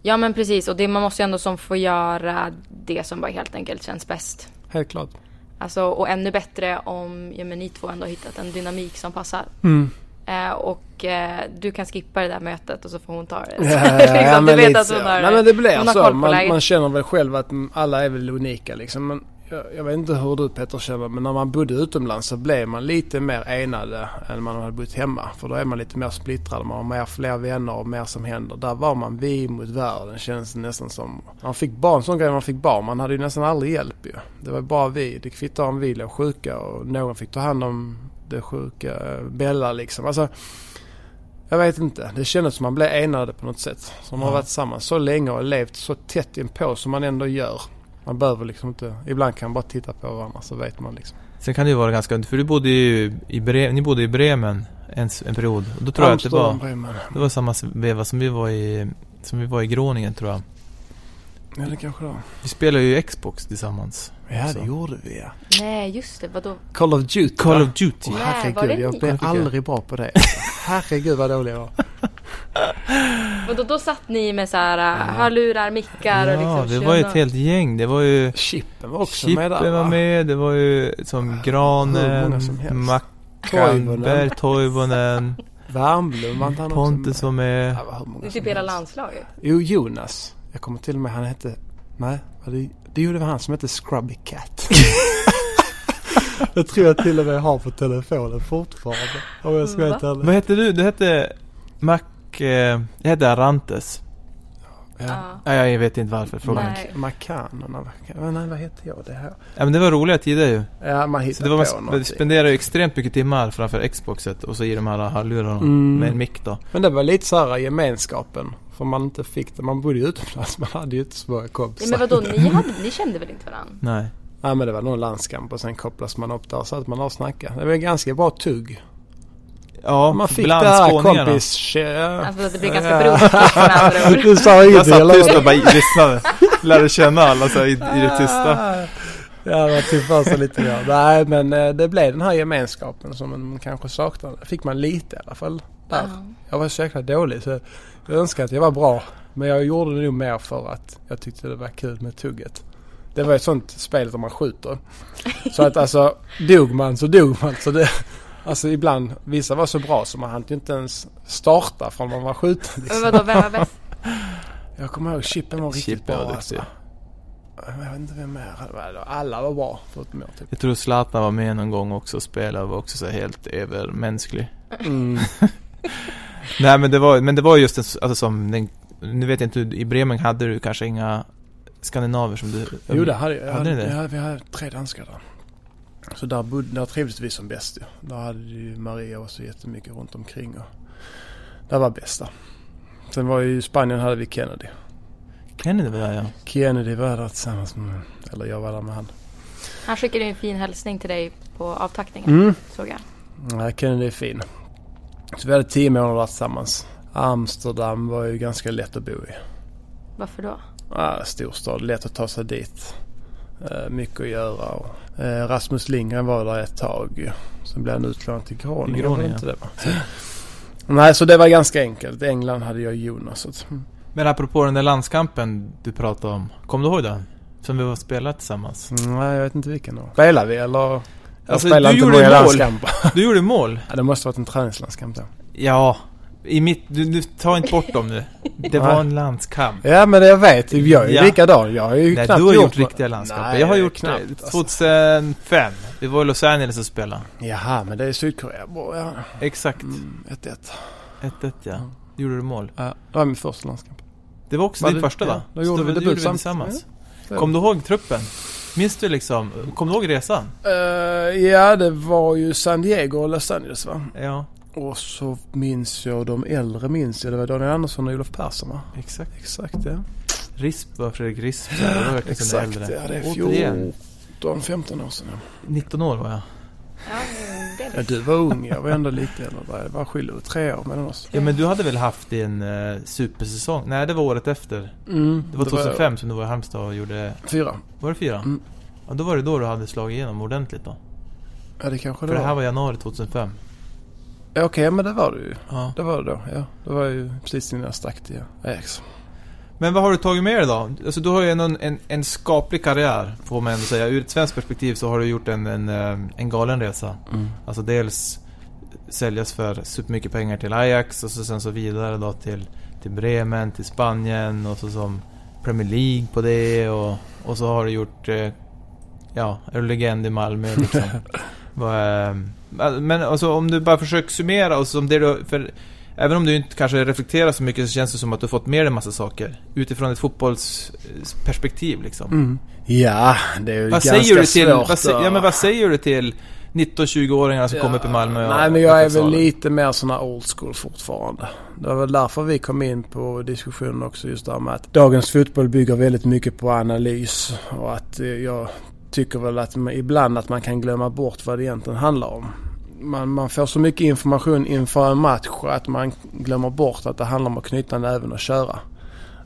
Ja men precis och det, man måste ju ändå som få göra det som bara helt enkelt känns bäst. helt klart. Alltså och ännu bättre om ja, men ni två ändå har hittat en dynamik som passar. Mm. Eh, och eh, du kan skippa det där mötet och så får hon ta det. Ja, ja, ja, Liksom, men du vet lite att hon har, Nej men det blir så. Man, man känner väl själv att mm, alla är väl unika liksom. Men jag, jag vet inte hur du Petter känner men när man bodde utomlands så blev man lite mer enade än man hade bott hemma. För då är man lite mer splittrad. Man har mer, fler vänner och mer som händer. Där var man vi mot världen känns det nästan som. Man fick barn, sån grej man fick barn. Man hade ju nästan aldrig hjälp ju. Det var bara vi. Det kvittar om vi låg sjuka och någon fick ta hand om det sjuka Bella liksom. Alltså, jag vet inte. Det kändes som man blev enade på något sätt. Som har Ja. varit tillsammans så länge och levt så tätt inpå som man ändå gör. Man behöver liksom inte... Ibland kan man bara titta på varandra så vet man liksom. Sen kan det ju vara ganska för du bodde ju i Bre- ni bodde i Bremen en, en period. Och då tror jag att det var, Bremen. det var samma veva som vi var i, som vi var i Groningen tror jag. Ja det kanske det var. Vi spelade ju Xbox tillsammans. Ja det gjorde vi ja. Nej just det, vadå? Call of Duty Call va? of Duty. Var det herregud, jag blev aldrig bra på det. herregud vad dålig jag var. vadå? Då satt ni med så här uh, hörlurar, mickar och Ja, liksom det var ju ett helt gäng. Det var ju Chippen var också Chippen med där var va? med, det var ju som många Granen. Mackanberg, Toivonen, Värmblom var inte han också Pontus var med. Ja, vad hur många Det är som typ hela landslaget. Jo, Jonas. Jag kommer till och med, han hette... Nej, var det, det gjorde han som hette Scrubby Cat. jag tror jag till och med har på telefonen fortfarande. Om jag ska vara. Vad hette du? Du hette Mac... Eh, jag hette Arantes. Ja. Ja. Ja, jag vet inte varför, fråga Nej. inte. Macan, nej vad hette jag det här? Ja men det var roliga tider ju. Ja, man Så hittar det var, på man någonting. spenderade ju extremt mycket timmar framför Xboxet och så i de här hörlurarna Mm. med en mick då. Men det var lite så här gemenskapen. För man inte fick det. Man bodde ju utomlands. Man hade ju inte så många Ja, kompisar. men vadå, ni, hade, ni kände väl inte varandra? Nej. Ja men det var någon landskamp och sen kopplas man upp där så att man har snackat. Det var en ganska bra tugg. Ja, Man fick bland det här kompis... Ja. Alltså att det blir ganska brokigt med andra ord. Du sa Jag ingenting satt eller? tyst och bara lyssnade. Lärde känna alla så här, i, i det tysta. Ja, var typ för sig lite grann. Nej, men eh, det blev den här gemenskapen som man kanske saknade. Fick man lite i alla fall där. Ja. Jag var så jäkla dålig så jag önskar att jag var bra. Men jag gjorde det nog mer för att jag tyckte det var kul med tugget. Det var ett sånt spel där man skjuter. Så att alltså, dog man så dog man. Så det, alltså ibland, vissa var så bra så man hann inte ens starta från man var skjuten. Men Liksom. vadå, vem var bäst? Jag kommer ihåg Chippen var riktigt Chippen bra alltså. Jag vet inte vem mer. Alla var bra förutom jag typ. Jag tror Zlatan var med någon gång också och spelade och var också så helt övermänsklig. Mm. Nej men det var, men det var just en, alltså som den, nu vet jag inte, i Bremen hade du kanske inga skandinaver som du... Jo det hade jag. jag Hade hade, ni det? Ja, vi hade tre danskar där. Så där, bodde, där trivdes vi som bäst ju. Där hade ju Maria också jättemycket runt omkring och det var bästa. Sen var ju i Spanien hade vi Kennedy. Kennedy var där ja. Kennedy var där tillsammans med, eller jag var där med han. Han skickade en fin hälsning till dig på avtackningen, Mm. såg jag. Ja, Kennedy är fin. Så vi hade tio månader där tillsammans. Amsterdam var ju ganska lätt att bo i. Varför då? Ja, storstad, lätt att ta sig dit. Eh, mycket att göra. Eh, Rasmus Lindgren var där ett tag. Sen blev han utlånad till Groningen. Groningen, inte det, va? Nej, så det var ganska enkelt. England hade jag Jonas. Så. Men apropå den där landskampen du pratade om. Kommer du ihåg den? Som vi var spelat tillsammans. Nej, jag vet inte vilken då. Spelar vi eller? Jag Alltså, spelar du inte gjorde många mål. landskamper. Du gjorde mål. Ja, det måste varit en träningslandskamp då. Ja. I mitt, du, du ta inte bort dem nu. Det var en landskamp. Ja, men jag vet. Jag är ju Ja. likadan. Jag har ju Nej, knappt du har gjort riktiga landskamper. Nej, jag har gjort knappt, det. alltså. 2005. Vi var i Los Angeles och spelade. Jaha, men det är Sydkorea. Ja. Exakt. Mm, 1-1. 1-1 ja. Gjorde du mål. Ja, det var min första landskamp. Det var också Var din det- första ja, va? då gjorde Så vi det debut gjorde vi tillsammans. Ja. Kom du ihåg truppen? Minns du liksom? Kom du ihåg resan? Eh, ja, det var ju San Diego och Los Angeles va? Ja. Och så minns jag, de äldre minns jag, det var Daniel Andersson och Olof Persson va? Exakt. Exakt ja. Risp var Fredrik Risp. Exakt äldre. ja, det är Återigen, 14, 15 år sedan ja. 19 år var jag. Ja, det. Du var ung, jag var ändå lite äldre. Det var skillnad, tre år mellan oss. Ja men du hade väl haft din uh, supersäsong? Nej det var året efter. Mm, Det var 2005 som du var i Halmstad och gjorde... Fyra. Var det fyra? Mm. Ja då var det då du hade slagit igenom ordentligt då. Ja det kanske det För det var. här var januari 2005. Ja, Okej, men det var det ju. Ja. Det var det då, ja. Det var ju precis innan jag stack till Ajax. Men vad har du tagit med dig då? Alltså du har ju en, en, en skaplig karriär får man ändå säga. Ur ett svenskt perspektiv så har du gjort en, en, eh, en galen resa. Mm. Alltså dels säljas för supermycket pengar till Ajax och så sen så vidare då till, till Bremen, till Spanien och så som Premier League på det och, och så har du gjort, eh, ja, är du legend i Malmö liksom. Eh, Men alltså om du bara försöker summera och som det du, för Även om du inte kanske reflekterar så mycket så känns det som att du fått med dig en massa saker. Utifrån ett fotbollsperspektiv liksom. Mm. Ja, det är ju Vad ganska säger du till, svårt. vad, sä, ja, men vad säger du till 19-20-åringar som kommer upp i Malmö? och- Nej men jag är väl lite mer sån här old school fortfarande. Det var väl därför vi kom in på diskussionen också just där med att dagens fotboll bygger väldigt mycket på analys. Och att eh, jag tycker väl att man, ibland att man kan glömma bort vad det egentligen handlar om. Man, man får så mycket information inför en match att man glömmer bort att det handlar om att knyta näven och köra.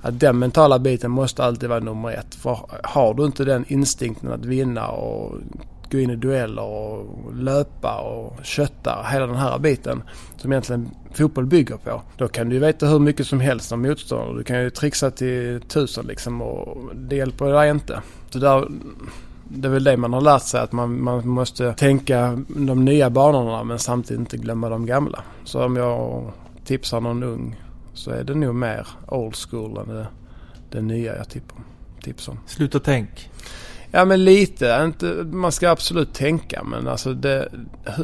Att den mentala biten måste alltid vara nummer ett. För har du inte den instinkten att vinna och gå in i dueller och löpa och kötta, hela den här biten som egentligen fotboll bygger på. Då kan du ju veta hur mycket som helst om motståndare. Du kan ju trixa till tusen liksom och det hjälper dig inte. Så där, det är väl det man har lärt sig att man, man måste tänka de nya banorna men samtidigt inte glömma de gamla. Så om jag tipsar någon ung så är det nog mer old school än det, det nya jag tippar, tipsar om. Sluta tänk. Ja men lite. Inte, man ska absolut tänka men alltså det,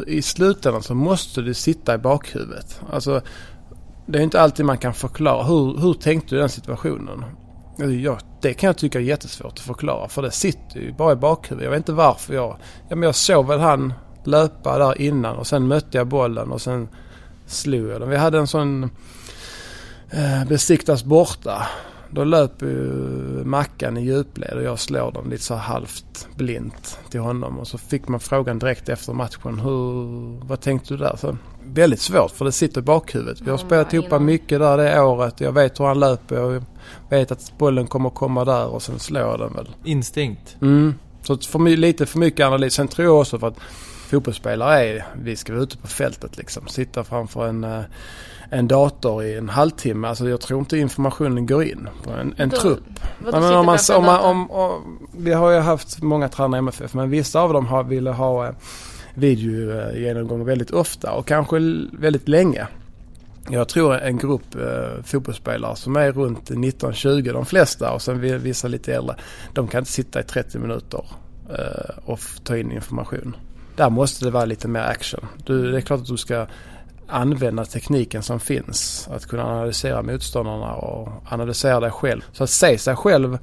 i slutändan så måste det sitta i bakhuvudet. Alltså det är inte alltid man kan förklara. Hur, hur tänkte du den situationen? Ja, det kan jag tycka är jättesvårt att förklara för det sitter ju bara i bakhuvudet. Jag vet inte varför jag... Ja men jag såg väl han löpa där innan och sen mötte jag bollen och sen slog jag den. Vi hade en sån eh, besiktas borta. Då löper ju Mackan i djupled och jag slår den lite så halvt blint till honom. Och så fick man frågan direkt efter matchen. Hur, vad tänkte du där? Så, väldigt svårt för det sitter i bakhuvudet. Vi har spelat ihop mycket där det året. Jag vet hur han löper och jag vet att bollen kommer komma där och sen slår jag den väl. Instinkt. Mm. Så för, lite för mycket analys. Sen tror jag också för att fotbollsspelare är, vi ska vara ute på fältet liksom. Sitta framför en, eh, en dator i en halvtimme. Alltså jag tror inte informationen går in på en, en Då- trupp. Men om man, om man, om, om, vi har ju haft många tränare i MFF men vissa av dem har, ville ha eh, videogenomgång väldigt ofta och kanske väldigt länge. Jag tror en grupp eh, fotbollsspelare som är runt 19-20, de flesta och sen vi- vissa lite äldre, de kan inte sitta i 30 minuter eh, och ta in information. Där måste det vara lite mer action. Du, det är klart att du ska använda tekniken som finns. Att kunna analysera motståndarna och analysera dig själv. Så att se sig själv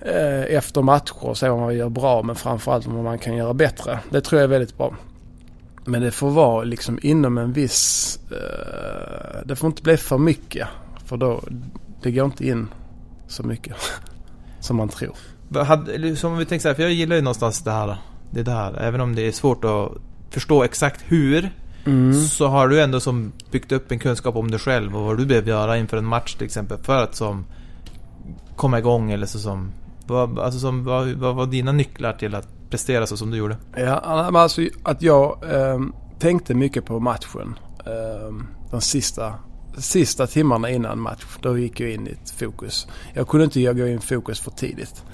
eh, efter matcher och se vad man gör bra men framförallt vad man kan göra bättre. Det tror jag är väldigt bra. Men det får vara liksom inom en viss... Eh, det får inte bli för mycket. För då, det går inte in så mycket som man tror. Som vi tänker så här, för jag gillar ju någonstans det här. Det där. Även om det är svårt att förstå exakt hur. Så har du ändå som byggt upp en kunskap om dig själv och vad du behöver göra inför en match till exempel. För att som komma igång eller så som... Vad, alltså som, vad, vad var dina nycklar till att prestera så som du gjorde? Ja, men alltså att jag eh, tänkte mycket på matchen. Eh, de sista, sista timmarna innan match. Då gick jag in i ett fokus. Jag kunde inte gå in i fokus för tidigt.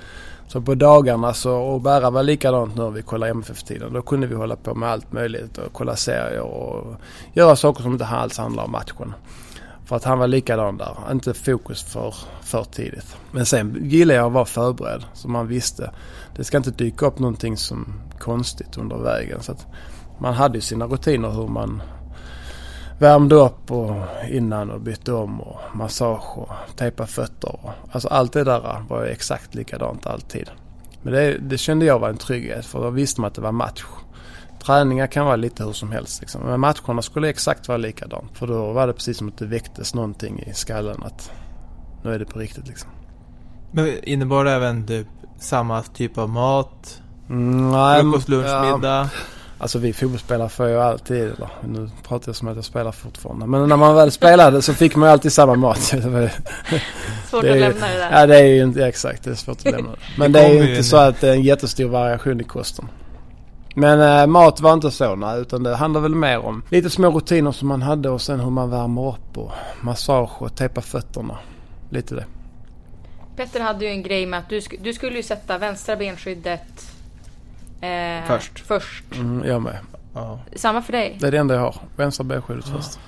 Så på dagarna så, och Bära var likadant nu när vi kollade MFF-tiden. Då kunde vi hålla på med allt möjligt och kolla serier och göra saker som inte alls handlar om matchen. För att han var likadan där. Inte fokus för, för tidigt. Men sen gillar jag att vara förberedd. Så man visste. Det ska inte dyka upp någonting som konstigt under vägen. Så att man hade ju sina rutiner hur man värmde upp och innan och bytte om och massage och tejpa fötter. Och, alltså allt det där var ju exakt likadant alltid. Men det, det kände jag var en trygghet för då visste man att det var match. Träningar kan vara lite hur som helst liksom. Men matcherna skulle exakt vara likadant. För då var det precis som att det väcktes någonting i skallen att nu är det på riktigt liksom. Men innebar det även typ samma typ av mat? Mm, nej, Frukost, lunch, ja, middag? Alltså vi fotbollsspelare får ju alltid, eller nu pratar jag som att jag spelar fortfarande. Men när man väl spelade så fick man ju alltid samma mat. Svårt Det är att ju- lämna det där. Ja det är ju inte, ja, exakt det är svårt att lämna det. Men Det det är ju inte en- så att det är en jättestor variation i kosten. Men eh, mat var inte så nej, utan det handlar väl mer om lite små rutiner som man hade och sen hur man värmer upp och massage och tejpa fötterna. Lite det. Petter hade ju en grej med att du, sk- du skulle ju sätta vänstra benskyddet eh, Först. först. Mm, jag med. Ja. Samma för dig. Det är det enda jag har. Vänstra benskyddet först.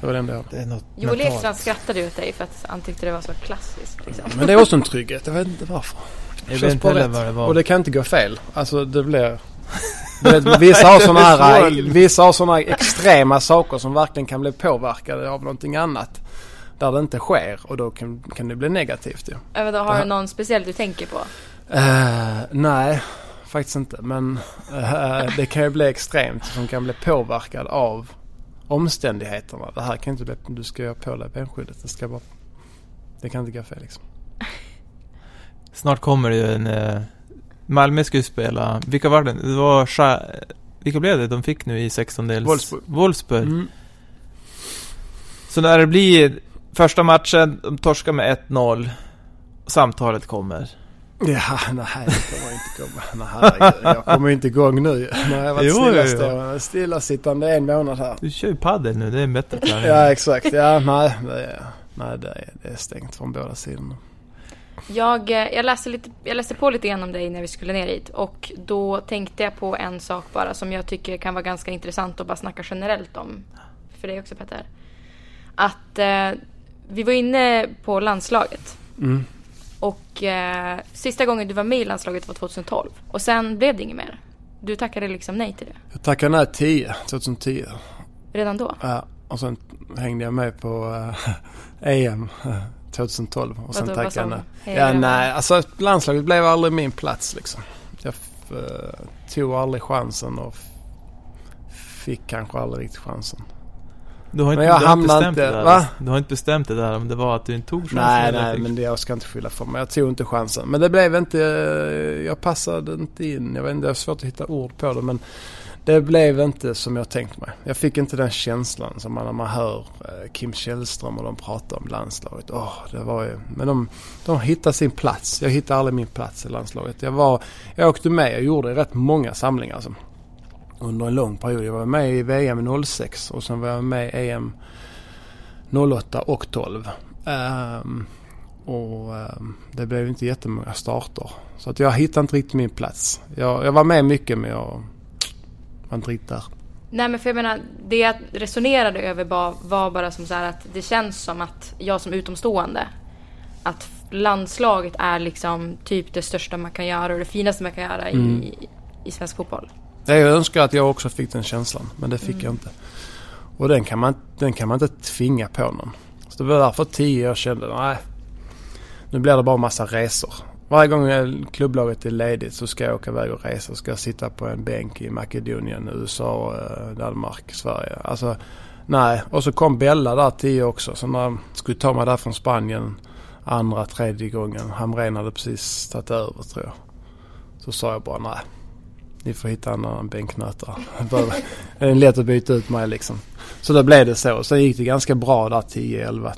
Det var det enda jag. Det är något Joel. Ekstrand skrattade ju åt dig för att han tyckte det var så klassiskt. Liksom. Men det är också en trygghet. Jag vet inte varför. Jag Känns vet inte heller vad det var. Och det kan inte gå fel. Alltså det blir... Vet, vissa har sådana här, Det vissa har såna här extrema saker som verkligen kan bli påverkade av någonting annat. Där det inte sker och då kan, kan det bli negativt ju. Jag inte, har Det du någon speciell du tänker på? Eh, nej, faktiskt inte. Men eh, det kan ju bli extremt som kan bli påverkad av omständigheterna. Det här kan inte bli, du ska göra på dig benskyddet. Det ska bara, det kan inte gå fel liksom. Snart kommer det ju en... Eh, Malmö ska ju spela... Vilka var det? Det var... Scha- vilka blev det de fick nu i 16-dels... Wolfsburg. Wolfsburg. Mm. Så när det blir första matchen, de torskar med 1-0. Samtalet kommer. Ja, nej det kommer inte komma. Nej, jag kommer inte igång nu. Har jag varit Jo, jo, jo. stillastående, stillasittande en månad här. Du kör ju padel nu, det är en bättre. Ja, exakt. Ja, nej, det är, nej, det är, det är stängt från båda sidorna. Jag, eh, jag, läste lite, jag läste på lite grann om dig när vi skulle ner hit och då tänkte jag på en sak bara som jag tycker kan vara ganska intressant att bara snacka generellt om. För dig också Petter. Att eh, vi var inne på landslaget Mm. Och eh, sista gången du var med i landslaget var 2012 och sen blev det inget mer. Du tackade liksom nej till det. Jag tackade nej 10, 2010. Redan då? Ja, och sen hängde jag med på eh, EM eh, 2012 och sen Vadå, tackade jag nej. Hej, Ja, jag- nej, alltså landslaget blev aldrig min plats liksom. Jag eh, tog aldrig chansen och fick kanske aldrig riktigt chansen. Du har inte, Men jag du har inte bestämt inte- det där. va? Du har inte bestämt det där om det var att du inte tog chansen Nej, nej, fick- men det, jag ska inte skylla för mig. Jag tog inte chansen. Men det blev inte, eh, jag passade inte in. Jag vet inte, det är svårt att hitta ord på det men det blev inte som jag tänkt mig. Jag fick inte den känslan som man när man hör eh, Kim Källström och de pratar om landslaget. Åh, det var ju, men de, de hittade sin plats. Jag hittade aldrig min plats i landslaget. Jag var, jag åkte med, jag gjorde rätt många samlingar alltså. Under en lång period. Jag var med i VM 06 och sen var jag med i EM 08 och 12. Ehm, och ehm, det blev inte jättemånga starter. Så att jag hittade inte riktigt min plats. Jag, jag var med mycket men jag var inte riktigt där. Nej men för jag menar, det jag resonerade över var, var bara som så här att det känns som att jag som utomstående att landslaget är liksom typ det största man kan göra och det finaste man kan göra Mm. i, i svensk fotboll. Jag önskar att jag också fick den känslan men det fick jag inte. Och den kan, man, den kan man inte tvinga på någon. Så det var därför tio jag kände nej. Nu blir det bara massa resor. Varje gång klubblaget är ledigt så ska jag åka iväg och resa. Ska jag sitta på en bänk i Makedonien, USA, eh, Danmark, Sverige. Alltså nej. Och så kom Bella där tio också. Så när jag skulle ta mig där från Spanien andra, tredje gången. Hamrén hade precis tagit över tror jag. Så sa jag bara nej. Ni får hitta en annan bänknötare. Det är lätt att byta ut mig liksom. Så då blev det så. Sen gick det ganska bra där 10, 11,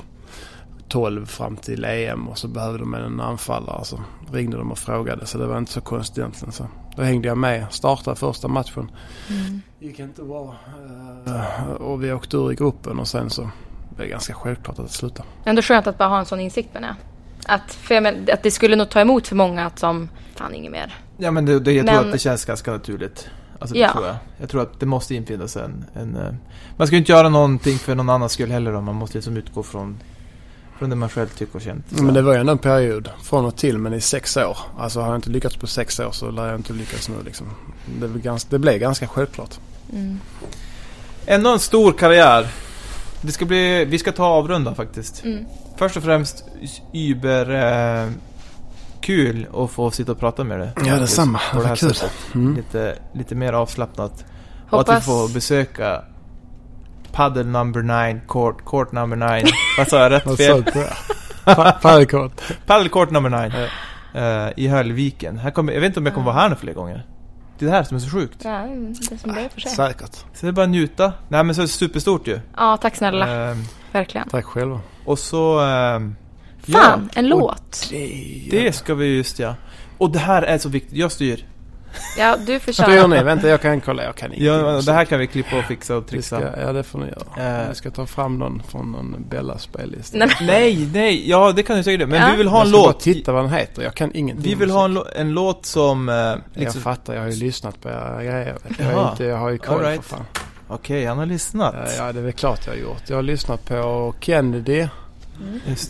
12 fram till EM och så behövde de en anfallare. Så ringde de och frågade så det var inte så konstigt egentligen. Så då hängde jag med. Startade första matchen. Gick inte bra. Eh, Och vi åkte ur i gruppen och sen så blev det ganska självklart att sluta. Ändå skönt att bara ha en sån insikt med det. Att, för jag men, att det skulle nog ta emot för många att som, fan inget mer. Ja men det, det, jag tror Men- att det känns ganska naturligt. Alltså det Ja. tror jag. Jag tror att det måste infinna sig en, en... eh, Man ska ju inte göra någonting för någon annans skull heller då. Man måste liksom utgå från, från det man själv tycker och känt. Så. Men det var ju ändå en period från och till men i sex år. Alltså har jag inte lyckats på sex år så lär jag inte lyckas nu liksom. Det, blev ganska, det blev ganska självklart. Mm. Ändå en stor karriär. Det ska bli, vi ska ta avrunda faktiskt. Mm. Först och främst Uber... Eh, kul att få sitta och prata med dig. Ja, detsamma. Det Vad kul. Mm. Lite, lite mer avslappnat. Och att vi Hoppas... får besöka Paddle number nine, court, court number nine. Vad sa jag? Rätt fel? Paddelkort. Paddle court number nine. eh, I Höllviken. Här kommer, jag vet inte om jag kommer vara här nu fler gånger. Det är det här som är så sjukt. Ja, det som börjar för sig. Säkert. Så det är bara att njuta. Nej men så är det superstort ju. Ja, tack snälla. Ehm, Verkligen. Tack själva. och så... ehm, Fan, en och låt. Det ska vi just ja. Och det här är så viktigt. Jag styr. Ja, du får köra. ni? Vänta, jag kan kolla. Jag kan inte. Ja, det här kan vi klippa och fixa och trixa. ska, ja, det får ni göra. Eh. Vi ska ta fram någon från någon Bella-spellista. Nej, Nej, nej, ja det kan du säkert Men Ja. vi vill ha jag en ska bara låt. titta vad den heter. Jag kan ingenting Vi vill ha en, en låt som... Eh, liksom, Jag fattar, jag har ju lyssnat på era grejer. Jag, Jaha. inte, jag har ju koll right. för fan. Okej, han har lyssnat. Ja, ja, det är väl klart jag har gjort. Jag har lyssnat på Kennedy, det.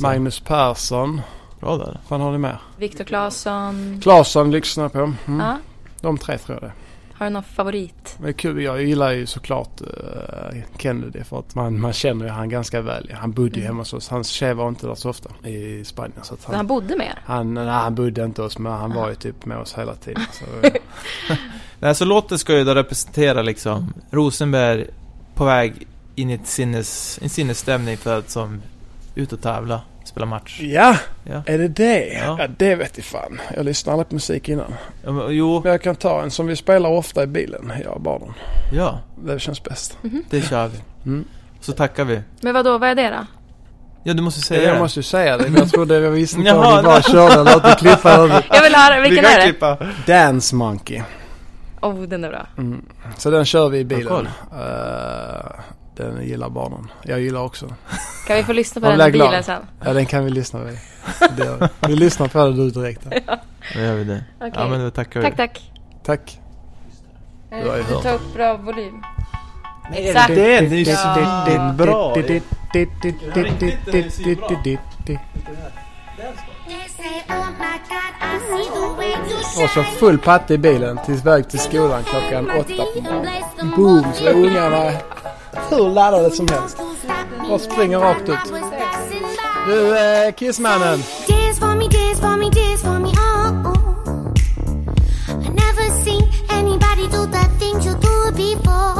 Magnus Persson. Bra där. Vad har ni mer? Viktor Claesson. Claesson lyssnar jag på. Mm. Ja. De tre tror jag det. Har du någon favorit? Men kul, jag gillar ju såklart uh, Kennedy för att man, man känner ju han ganska väl. Han bodde ju Mm. hemma hos oss. Hans tjej var inte där så ofta i Spanien. Så att Han han, bodde med er? han, nej, han bodde inte hos men han var ju typ med oss hela tiden. Så, Nej, så låten ska ju då representera liksom Rosenberg på väg in i ett sinnes, en sinnesstämning för att som ut och tävla, spela match. ja, Ja. är det det? Ja. Ja. det vet jag fan. Jag lyssnar aldrig på musik innan. Ja, men, jo, Men jag kan ta en som vi spelar ofta i bilen, jag och barnen. ja, Det känns bäst. det kör vi. Mm. Så tackar vi. Men vad då? vad är det då? Ja, du måste säga Jag det. måste ju säga det. Jag trodde jag visste inte om ni bara körde. Låt det klippa över. Jag vill höra, vilken vi kan är det? klippa. Dance Monkey. Oh, den är bra. Mm. Så den kör vi i Ja, bilen. koll. Eh, den gillar barnen. Jag gillar också. Kan vi få lyssna på den i bilen sen? Ja, den kan vi lyssna på. Det vi. vi lyssnar på det du direkt. Då gör vi det. Okej. Ja, men då tackar vi. Tack, tack. Tack. Eh, Du har ju Du hört. tar upp bra volym. Exakt. det är det är ju Ja. svinbra. Och så full patte i bilen till väg till skolan klockan åtta på morgonen. Boom! Så är ungarna Hur laddade som helst. Och springer rakt ut. Du, eh, Kissmannen. Before